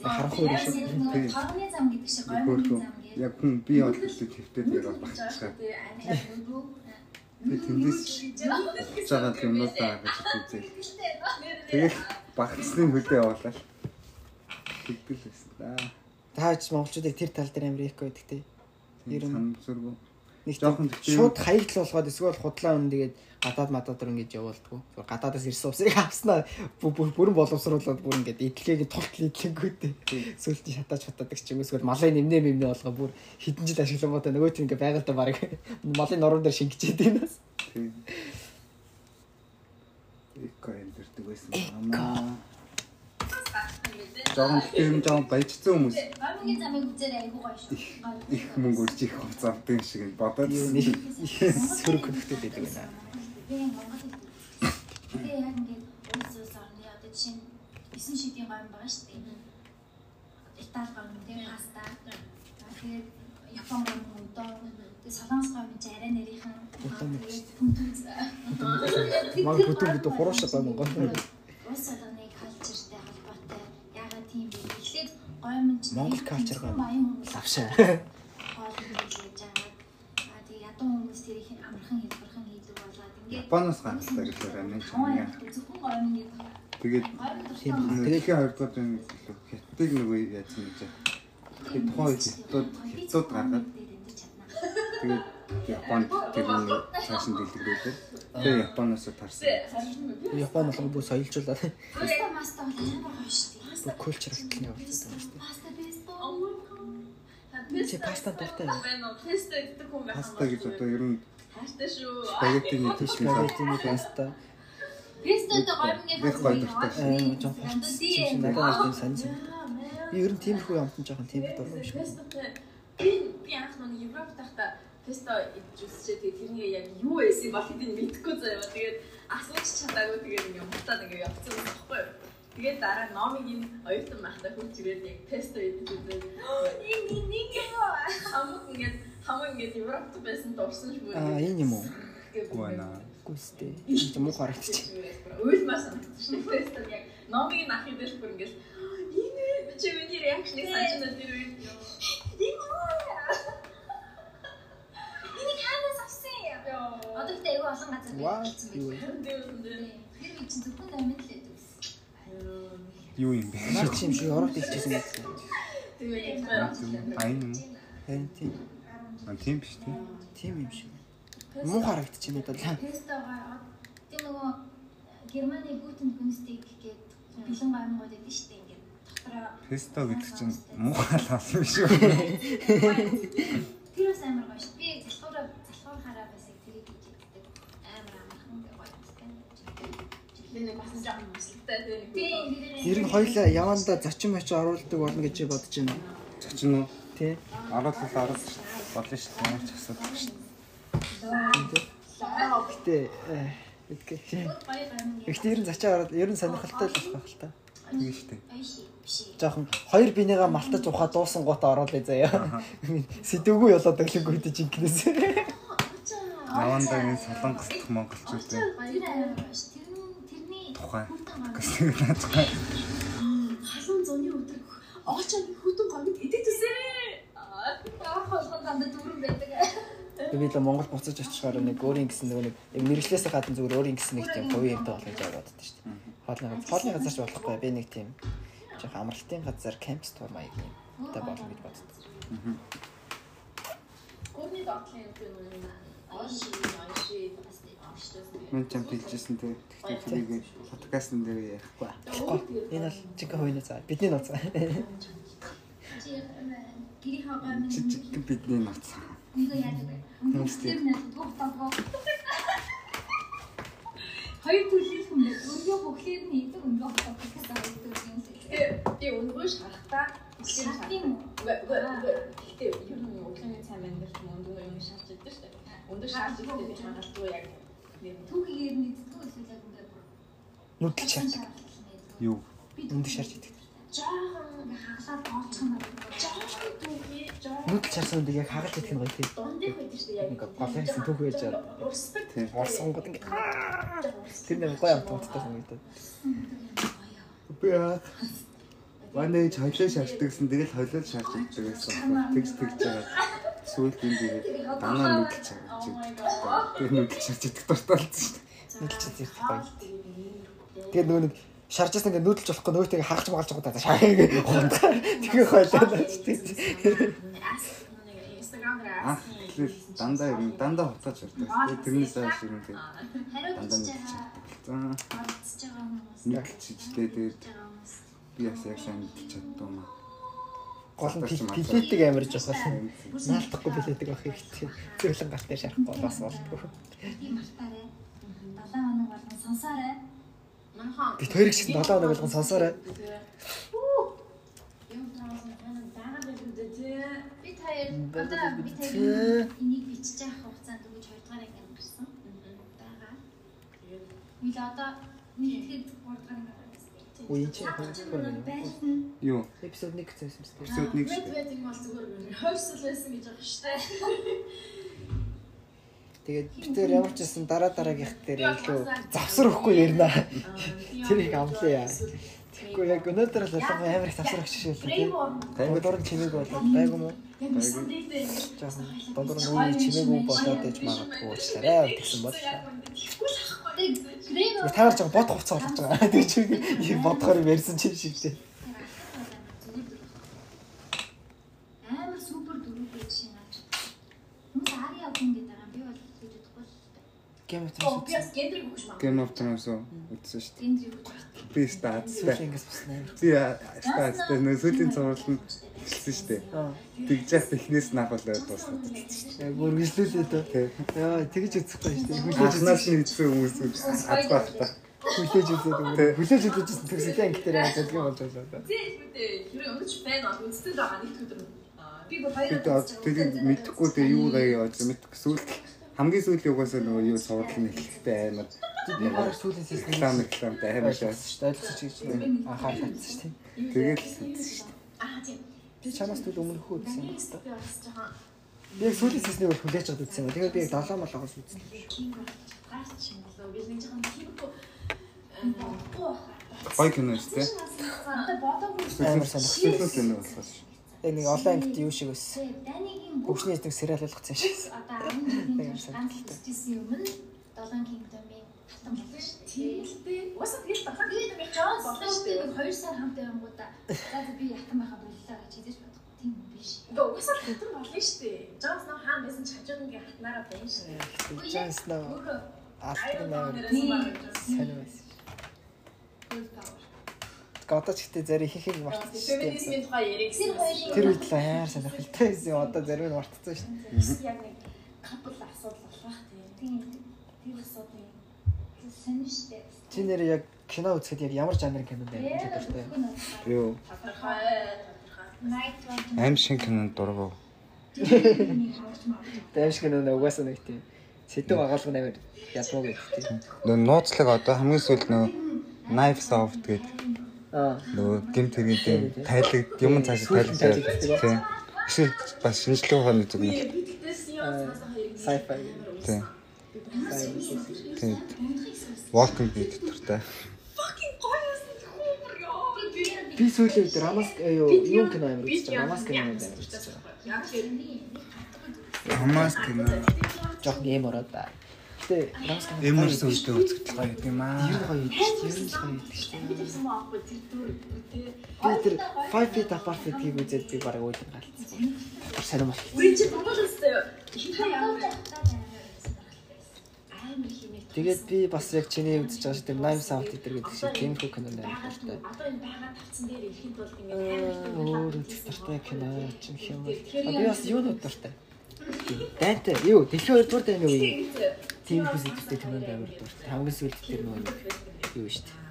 Харахгүй юм шиг. Тийм. Хорны зам гэдэг шиг гоё Хөөхөө. зам гэдэг. Яг хүн би бол хэлээ твтээд яраад багчаа. Би тэндээс болж байгаа юмнуудаа гэж үзээ. Тэгэл багцсны хөдөө явуулаа. Тэгдэл байсан да. Таач монголчуудыг тэр тал дээр амир эко гэдэг те. Ер нь Санамсаргүй. Нэг Жоохон шууд хаягдл болгоод эсвэл худлаа өн тэгээд гадаад мадаад руу ингэж явуулдаг. Зүгээр гадаадаас ирсэн усыг авснаа бүрэн боловсруулаад бүр ингэж идэлгээг толтол идэлгэнгүүтэй. Сүлтийн шатааж хатаадаг ч юм эсвэл малын нэмнэ нэмнэ болгоо бүр хідэн жил ашиглангуудаа нөгөө тийм ингэ байгальтай барыг малын нуруунд дээр шингэчээд байна. Тийм. Эко амьдэрдэг байсан байна. Жохон тэгтээ юм жохон баяжсан хүмүүс Гомгийн замыг үзээр айгуу гоё шүү. Их мөнгө өрж их хувцаавдаг юм шиг бодоод Юу нэг сөрөг хөлтөд байдаг Монгол хэлдэг. Би яг ингээд улс улс орны одоо жишээ нь 9 шидийн гом байгаа шүү дээ. Итали гом тийм паста. Тэгээд Япон гом удаа. Тэгээд солонгос гом чи арай түнтүнс. Маг бүтэн бүтэн хуруушаа гой монгол. Улс. Ягаад тийм? Эхлээд гомн чи Монгол culture гом. баян хүмүүс Лавшаа. хоол хийж байгаа. Аа тэгээд ядуу хүмүүс тэр их амархан хэлбэрхэн хийдэг болоод ингээд Японоос ганцлаа гэхээр амин чамгаа. зөвхөн гомн ингээд Тэгээд Тийм. Тэгэхийн хоёрдугаар нь хятадыг нөгөө яасан гэж. Тэгээд тухайн үед хятад хятад гаргаад тэгээд Японд тэрний цааш нь дэлгэрүүлээ. Тэгээд Японоос тарсан. Япон болгоо бүр соёлжуулаад Паста маста бол амар гоё шүү дээ. Кулчер хэлтний явуулсан юм шүү дээ. Чи паста дуртай юу? Паста гэж одоо ер нь Паста шүү. спагеттины төсмөл. Спагеттины паста. Пестод гомгийн гоё дуртай. Тийм надад тийм сонь. Би ер нь тиймэрхүү юмтан жоохон тийм дуртай юм шиг. Би би анх нэг Европ тахта песто идэж үзчихээ тэгээ тэрний яг юу байсан ба хэдийн мэдэхгүй заяа. Тэгээд асууж чадаагүй тэгээд ингээ мутаад ингээ явцсан юм баггүй юу. Тэгээд дараа номыг ин оюутан байхдаа хурж ирээд яг песто идэж үзээ. Ин ин нэг юм хамаг ингээ хамаг ингээ Европт байсан дурсан шүү. Аа энэ юм уу? Гуана. Гүйстэй. Энэ ч муу харагдчих. Уйлмаа санагдчихсан. Песто яг номыг нь ахын дээр бүр ингээ энэ чи миний реакшнийг санаж байна тэр үед. Энэ Энийг хаанаас авсан юм? Одоо ихтэй айгүй олон газар Юу байх. Тэр чинь зөвхөн амин л байдаг. Юу юм бэ? Наад чи юм шиг ороод илчээсэн гэдэг. Айн юм. Харин тийм. А тийм биш тийм. Тийм юм шиг. Муу харагдчих юм. Пестогоо тэр нөгөө Германы Гутен Күнстиг гэдэг бэлэн гомгууд байдаг шүү дээ ингээд Песто гэдэг чинь муухай л болсон биш үү? Тэр бас амар гоё шүү. Би залхуураа Би нэг бас жоохон мөсөлтэй тэр нэг. Тийм Ер нь хоёлаа яванда зочин моч оруулдаг болно гэж бодож байна. Зочин уу? Тий. Оруулал оруулж болно шүү дээ. Ямар ч асуудал шүү дээ. Гэтэ гоё. Гэхдээ ер нь зачаа ороод ер нь сонирхолтой л болох байх л та. Тэгээ шүү дээ. Жохон хоёр бинийгаа малтаж ухаа дуусан гутаа ороолээ заяа. Сэдвгүй болоод өглөнгөө хэд жинкнээс. Явандаа энэ солонгос дэх монголчуудын Тэр амар гоё ш. Тэрний тэрний тухай гэсэн наацгаа. Халуун зуны өдөр оочоо хүтэн гомд идэг төсөө. Аа холгон дандаа дүүрэн байдаг. Би л Монгол буцаж очихоор нэг өөрийн гэсэн нэг нэг мэрэглээс гадна зүгээр өөрийн гэсэн нэг тийм хувийн юмтай болох гэж бодод шүү дээ. Хоолны хоолны газар ч болохгүй би нэг тийм жоох амралтын газар кампс тур маяг юм та болно гэж боддог. Гурны дотлын юм юм. Оош оош Мен ч юм хэлжсэн те. Тэгтээ тэрийг подкастн дээр ярихгүй. Энэ бол жинхэнэ хувийн нууц. Бидний нууц. Чи гэрийн хаагаар минь Жижиг бидний нууц. нэг яадаг вэ? Хүмүүстэй. Тэр нэг дуутаагаа. Хоёр төлөв хүн байх. Өргөө бүхлээр нь идэг хатдаг гэсэн байдаг юм шиг. Би Шат юм уу? Гэтэ ер нь өглөөний цай мандэр ч өнгөө юм шатж идэв шүү дээ. Өнгөө шатж идэв гэж магадгүй яг Нь эзэдгүй эсвэл яг ингээд Нүдэл чардаг. Юу? Нүдэл шарж идэг. жоохон хаглаад оолцох юм байна. жоохон түүхий жоохон Нүдэл чарсан үнийг яг хагалж идэх нь гоё тийм. дундын байдаг шүү дээ яг Ингээ голын гэсэн түүх байж чад. урсдаг Тийм. Орсонгод ингээ тэр нэг гоё амт унтдаг санагдаад. Би яа. Манай ч хойлоо шаарддаг гэсэн тэгэл хойлоо шаарч иддэг гэсэн. Тэгж тэгж байгаа. Сүүлд энэ тэгээд данаа нүдэл чарж иддэг. Тэр иддэг дуртай болсон шүү дээ. Нүдэл чад ирэх гоё. Тэгээд нөгөө нэг шаржаас ингээ нүүдэлж болохгүй нөгөөтэйг харгалж магалж байгаа даа шаа ингээ хунтаа. Тэгээ хойлоо наач тийм. Instagram дээр Анх тэгэл дандаа юм дандаа хутгаж ирдэг. Тэгээд тэрнээс хойш юм Хариу дандаа нүдэл байгаа. За байгаа нүдэл чижтэй тэгээд байгаа би бас яг сайн мэдчих чаддгүй маа. Гол нь билетиг амар жоохол. Наалтахгүй билетиг авах хэрэгтэй. Зөвлөн гал дээр шарахгүй бас болтгоо. Тийм мартаарай. 7 хоног болгон сонсоорой. Манайхан Би хоёрыг шиг 7 хоног болгон сонсоорой. юм. Би таяр одоо би таяр энийг бичиж авах хугацаанд өгөж 2 дугаар анги амарсан. Бага. Би л одоо нэг хэд 3 дугаар анги амарсан. Үеийн чи Чамд байсан. Юу? Эпизод 1 гэсэн юм шүү дээ. Эпизод 1 шүү Мэд дээ. байдаг бол зүгээр хойсол байсан гэж байгаа шүү дээ. Тэгээд бид тэр ямар ч байсан дараа дараагийнх дээр илүү завсар өгөхгүй ярина. Тэр их амлаа яа. Тэгэхгүй яг өнөөдөр л болго амар их завсар өгч шээ. Тэгээд дуран чимээг болоод байгуу мó. Жаахан. Дундуур нь үеийн чимээгүй болоод ээж магадгүй уучлаарай гэсэн бол. Грейв Таар жоо бод хувцас болгож байгаа. Тэг чи юм бодохоор ярьсан чинь шиг дээ. амар супер дөрөв гэж шинаач. Хүмүүс ари авах гэдэг байгаа. Би бол гэж бодохгүй л дээ. Game of Оо би Thrones. бас гендрийг өгч маа. Game of Thrones үзсэн шүү Энд юу гэж байна? дээ. Би амар. Би стаацтай нөө сүүлийн цуврал нь хэлсэн шүү дээ. Аа. Тэгж яах технээс нах болоо дуусна. Яг үргэлжлүүлээ дөө. Тэг. Яа, тэгэж үзэхгүй шүү дээ. Хүлээж нь үзсэн хүмүүс та. хүлээж үзээд өгөө. Хүлээж үзээжсэн тэр сэтэн ангитэр яаж зэлгэн болж байлаа да. Тийм үү. Хэрэг өнөч фэн бол үзсэн байгаа нэг өдөр. Би бол Би тэрийг мэдэхгүй дээ юу гаяа яаж мэдэхгүй сүүлд хамгийн сүүлийн угаасаа нөгөө юу суудлын эхлэхтэй амар Би баг сүүлийн сесний реклам рекламтай амар шээс. шүү дээ. Ойлгосон чи гэж анхаарал татсан шүү дээ. Тэгэл үзсэн шүү дээ. Аа тийм. Би чамаас түл өмнөхөө үзсэн юм байна. би яг сүүлийн сеснийг бол хүлээж аваад үзсэн юм. Тэгээд би яг 7 молоогоос үзсэн. гарч юм болоо. Би нэг жоохон тиймгүй Гой кино шүү дээ. Амар сонирхолтой. Кино болохоос. Яг нэг олон ангит юу шиг байсан. Хөгжний эзэг сериал болгоцсон шүү. одоо 10 жилийн турш ганц хийжсэн юм нь 7 кингдомын хатан болно шүү дээ. тийм дээ. Уусаа тэгэл Тэгээд би Джон чаан болно шүү дээ. Сноуг 2 сар хамт байнгуудаа за би ятан байхад боллоо гэж хэлж бодохгүй тийм биш. Ингээ уусаа хатан болно шүү дээ. Джонс нөө хаан байсан ч хажууд ингээ хатнараа байна шүү дээ. Джон Сноу Өөрөө алтан аюул навар нэрээс маа гэж. сайн байсан. Full power. Одоо ч ихтэй зарим их их мартчихсан. Феминизмын тухай ярих Тэр хоёрын Тэр үед л аяар сонирхолтой байсан. Одоо зарим нь мартчихсан шүү дээ. яг нэг капл асуудал болох тийм. Тэр асуудал сонирштэй. Чи нэр яг кино үзэхэд яг ямар жанрын кино байна дуртай. Юу Тодорхой Night Watch. аим шиг кинонд дургав. Дайвш кино нэ угаасаа нэг тийм сэдв агаалга нээр ядмаг байдаг тийм. Нөгөө нууцлаг одоо хамгийн сүүлд нөгөө knives off гэдэг. Нөгөө гимт хэрэгэд тайлаг юм цаашаа тайлагдаад тийм. Эсвэл бас шинжлэх ухааны зүг юм хоёрыг Sci-fi. тийм. Тийм. Walking Dead дуртай. Би сүүлийн үед Рамас юу юм кино амар Би үзсэн. Рамас кино үзсэн. Яг хэрэг Хамаас кино. Жохн юм ороод та. Кино Эмэрс үедээ үзэгдэл гоё юм аа. Ер гоё идэж, ер нь гоё идэж. би тэрсэн маахгүй тэр дүр тий. Би тэр 5 feet apart гэдгийг үзээд би бараг уйлан галцсан. Тэр сонирм бол. Үгүй чи дурлалстай юу? Амар хийнэ. Тэгээд би бас яг чиний үзэж байгаа шиг тэр Nine South гэдэг гэдэг шиг тиймэрхүү кино амар дуртай. Одоо энэ байгаа тавцсан дээр ирэхэд бол ингээд дуртай кино ч юм хэм Би бас юунууд дуртай. Дайнтай юу дэлхийн 2 дугаар дайны үе. Тиймэрхүү зүйлтэй кинонд амар дуртай. Хамгийн сүүлд тэр нөгөө юу шүү дээ.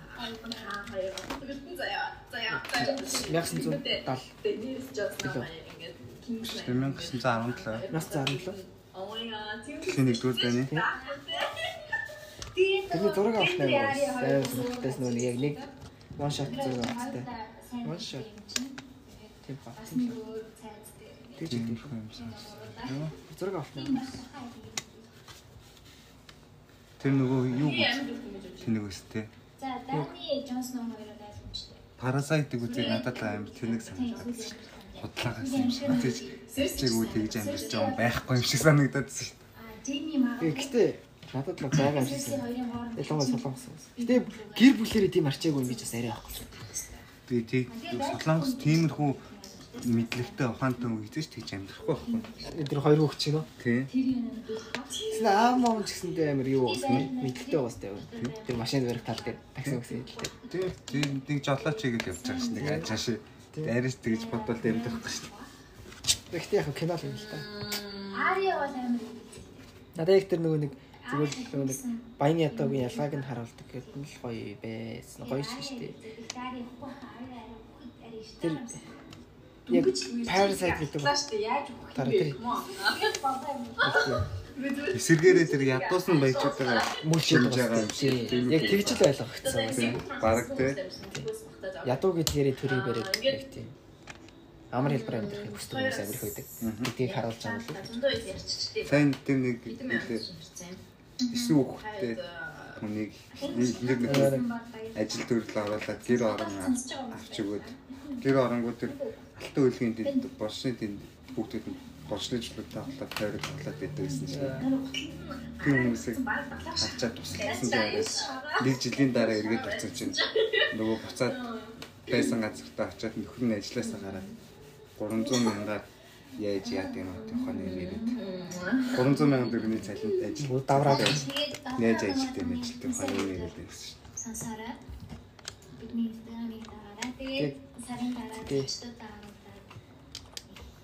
заяа заяа заяа 1970 Денис Джонсон ингээд Kingsman 1917 нас 17. Oh my god тийм Тэний нэгдүгээр дайны. Тэрний зураг авах юм байна. Сонирхолтой нөгөө нэг яг нэг one shot зураг авахтай. One shot. Тийм ба. Тийм ба. Тэр Тийм чинь юм сан. зураг авах юм. Тэр нөгөө юу би үү тэнэг өстэй. За Дани Джонсон хоёроо ойлгомжтой. Парасайтыг үзээд надад амар тэнэг санагдаад шүү дээ. Худлаагаас юм шиг. Тэгж сэрчиг үү тэгж амьдч байгаа юм байхгүй юм шиг санагдаад шүү дээ. А Джейми маа. Э, Гэтэ надад л байгаа юм шиг Ялангуяа солонгос. Гэтэ гэр бүлэрээ тийм арчаагүй юм гэж бас арай авахгүй. Тэгээ тийг Солонгос тиймэрхүү мэдлэгтэй ухаантай хүн хийж тэгж амьдрахгүй байхгүй. Тэр хоёр хүүхд чинь нөө. Тий. тэр юм нэг Тэсний аав мам ч гэсэндээ амар юу болсон юм. Мэдлэгтэй уустай юу. Тэр машинд барих тал дээр такси өгсөн хэлтэй. Тий. Тий нэг жолооч игээл явж байгаа ш. Нэг ажааш. Арис тэгж бодвол амьдрахгүй ш. Гэхдээ яг кино л юм л та. Ария бол амар. Надад яг тэр нөгөө нэг зүгээр нэг баяны ятагийн ялгааг нь харуулдаг гэдэг нь л гоё байсан. Гоё шүү дээ. Тэр яг Parasite гэдэг? Мөн. Эсэргээрээ тэр ядуусан баячуудаа мүүлчээд шилж байгаа юм шиг. Тийм. Яг тэгж л ойлгогдсон байсан. Бараг тий. Ядуу гэдгээрээ төрийг бариад яг тийм. Амар хэлбэр амьдрахыг хүсдэг хүмүүс амирх байдаг. Гэдгийг харуулж байгаа юм л. Сайн тэр нэг эсүү хөхтэй хүнийг нэг нэг нэг ажил төрөл оруулаад гэр орон авч өгөөд гэр оронгууд тэр алтан үлгийн тэнд болшны тэнд бүгдүүд нь болшны жилүүдтэй хавлаад тойрог хавлаад байдаг гэсэн чинь тэр хүмүүсийг авчаад тусласан дээрээс нэг жилийн дараа эргээд очсон чинь нөгөө буцаад байсан газартаа очиад нөхөр нь ажилласаа гараад 300 мянгаар яаж яад юм бэ юм яриад 300 мянган төгрөгийн цалинд ажил Давраад нээж ажилттай юм тухайн юм яриад байсан шүү дээ. Сансараа бидний инстаграмыг дараарай. Тэгээд сарын дараа Тий. төчтөд дарааруулаад.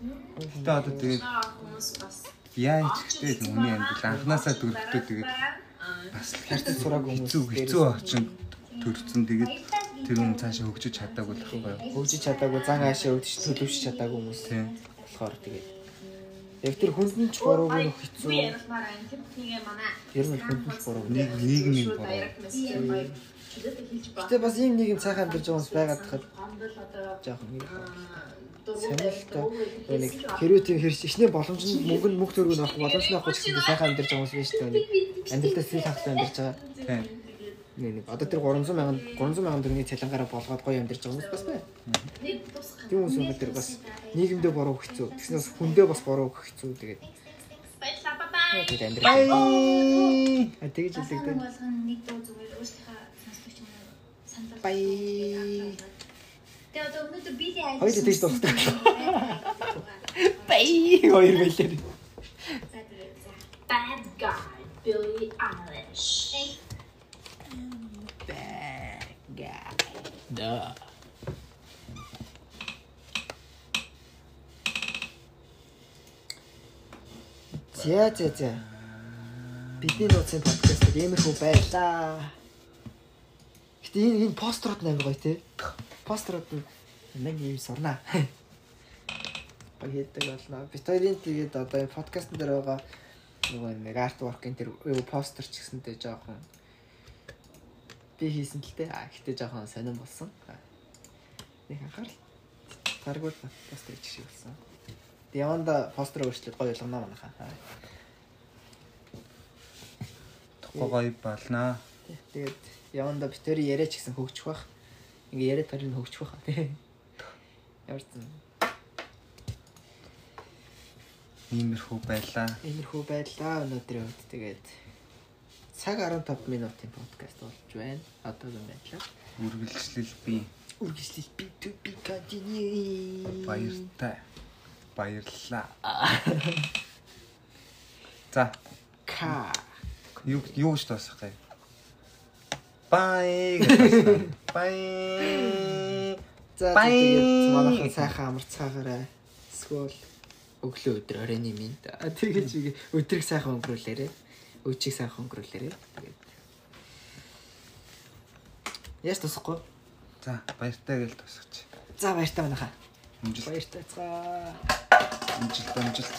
Гэтэ одоо тэгээд хүмүүс бас яаж ихтэй хүний амьдрал анханасаа төрөлтөө тэгээд бас хайрцаг сураагүй хүмүүс хэцүү хэцүү орчинд төрсөн тэгээд тэр хүн цаашаа хөгжиж чадаагүй л байхгүй юу? хөгжиж чадаагүй зан хаашаа өвдөж төлөвшөж чадаагүй хүмүүс Тийм. болохоор тэгээд яг тэр хүнд нь ч буруугүй хэцүү. Тэр нь хүнд нь ч буруу. Нэг нийгмийн буруу. Гэтэ бас ийм нэг юм цаахан амьдарч байгаа хүмүүс байгаад одоо жоохон юм байна. Сонирхолтой нэг хэрвээ тийм хэрч ичнээ боломж нь мөнгө нь мөнгө төргөө авах боломж нь авах гэсэн сайхан амьдарч байгаа хүмүүс биш үү? Нэг амьдралдаа сэтгэл хангалттай амьдарч байгаа. Тийм. Нэг нэг одоо тэр 300 мянган 300 мянган төгрөгийн цалингараа болгоод гоё амьдарч байгаа хүмүүс бас байна. Тийм хүмүүс бол тэр бас нийгэмдээ буруу хэцүү. Тэгснээс хүндээ бас буруу хэцүү. Тэгээд баярлалаа бай. тэгээд амьдрах. А тэгж хэлдэг. болгон нэг дуу зүгээр өөрсдийнхээ сонсогч уу санал. Бай. Тэгээ одоо өнөөдөр били айл. Хоёул тийж дуусна. Бай хоёр гэлээ. Bad guy Billie Eilish. Bad guy. Да. За за за. Бидний нууцын подкаст иймэрхүү байлаа. Гэтэ энэ энэ пострууд нэг гоё тий. Постерууд нь нэг юм сурнаа. Баядаг болно. Бид хоёрын тэгээд одоо энэ подкастн дээр байгаа нөгөө нэг арт воркын тэр постэр ч гэсэнтэй жоохон би хийсэн л те. А гэтээ жоохон сонирн болсон. Нэг анхаарал. Таргуул постэр чиг шиг болсон. Яванда постэр өөрчлөлт гоё болгоно манайхаа. Тухай гоё болнаа. Тэгээд яванда битүүри яриач гэсэн хөгжих бах. Ингээ яриад тарин хөгжих бах тий. Ямар ч юм. Иймэрхүү байлаа. Иймэрхүү байлаа өнөөдрийн үед тэгээд цаг 15 минутын подкаст болж байна. Одоогийн байдлаар Үргэлжлэл би үргэлжлэл би to be continue. баяртай. Баярлалаа. За, Ка. юу юу дуусгах вэ? Бай. Бай. За тэгээд манайхан сайхан амарцгаагаарай. Эсвэл өглөө өдөр оройн минь. Тэгэж өдрийг сайхан өнгөрүүлээрэй. Өчиг сайхан өнгөрүүлээрэй. Тэгээд Яс тусахгүй. За, баяртай гэж дуусгач. За баяртай манайхаа. Амжилт, Баяртай цаа. амжилт, амжилт.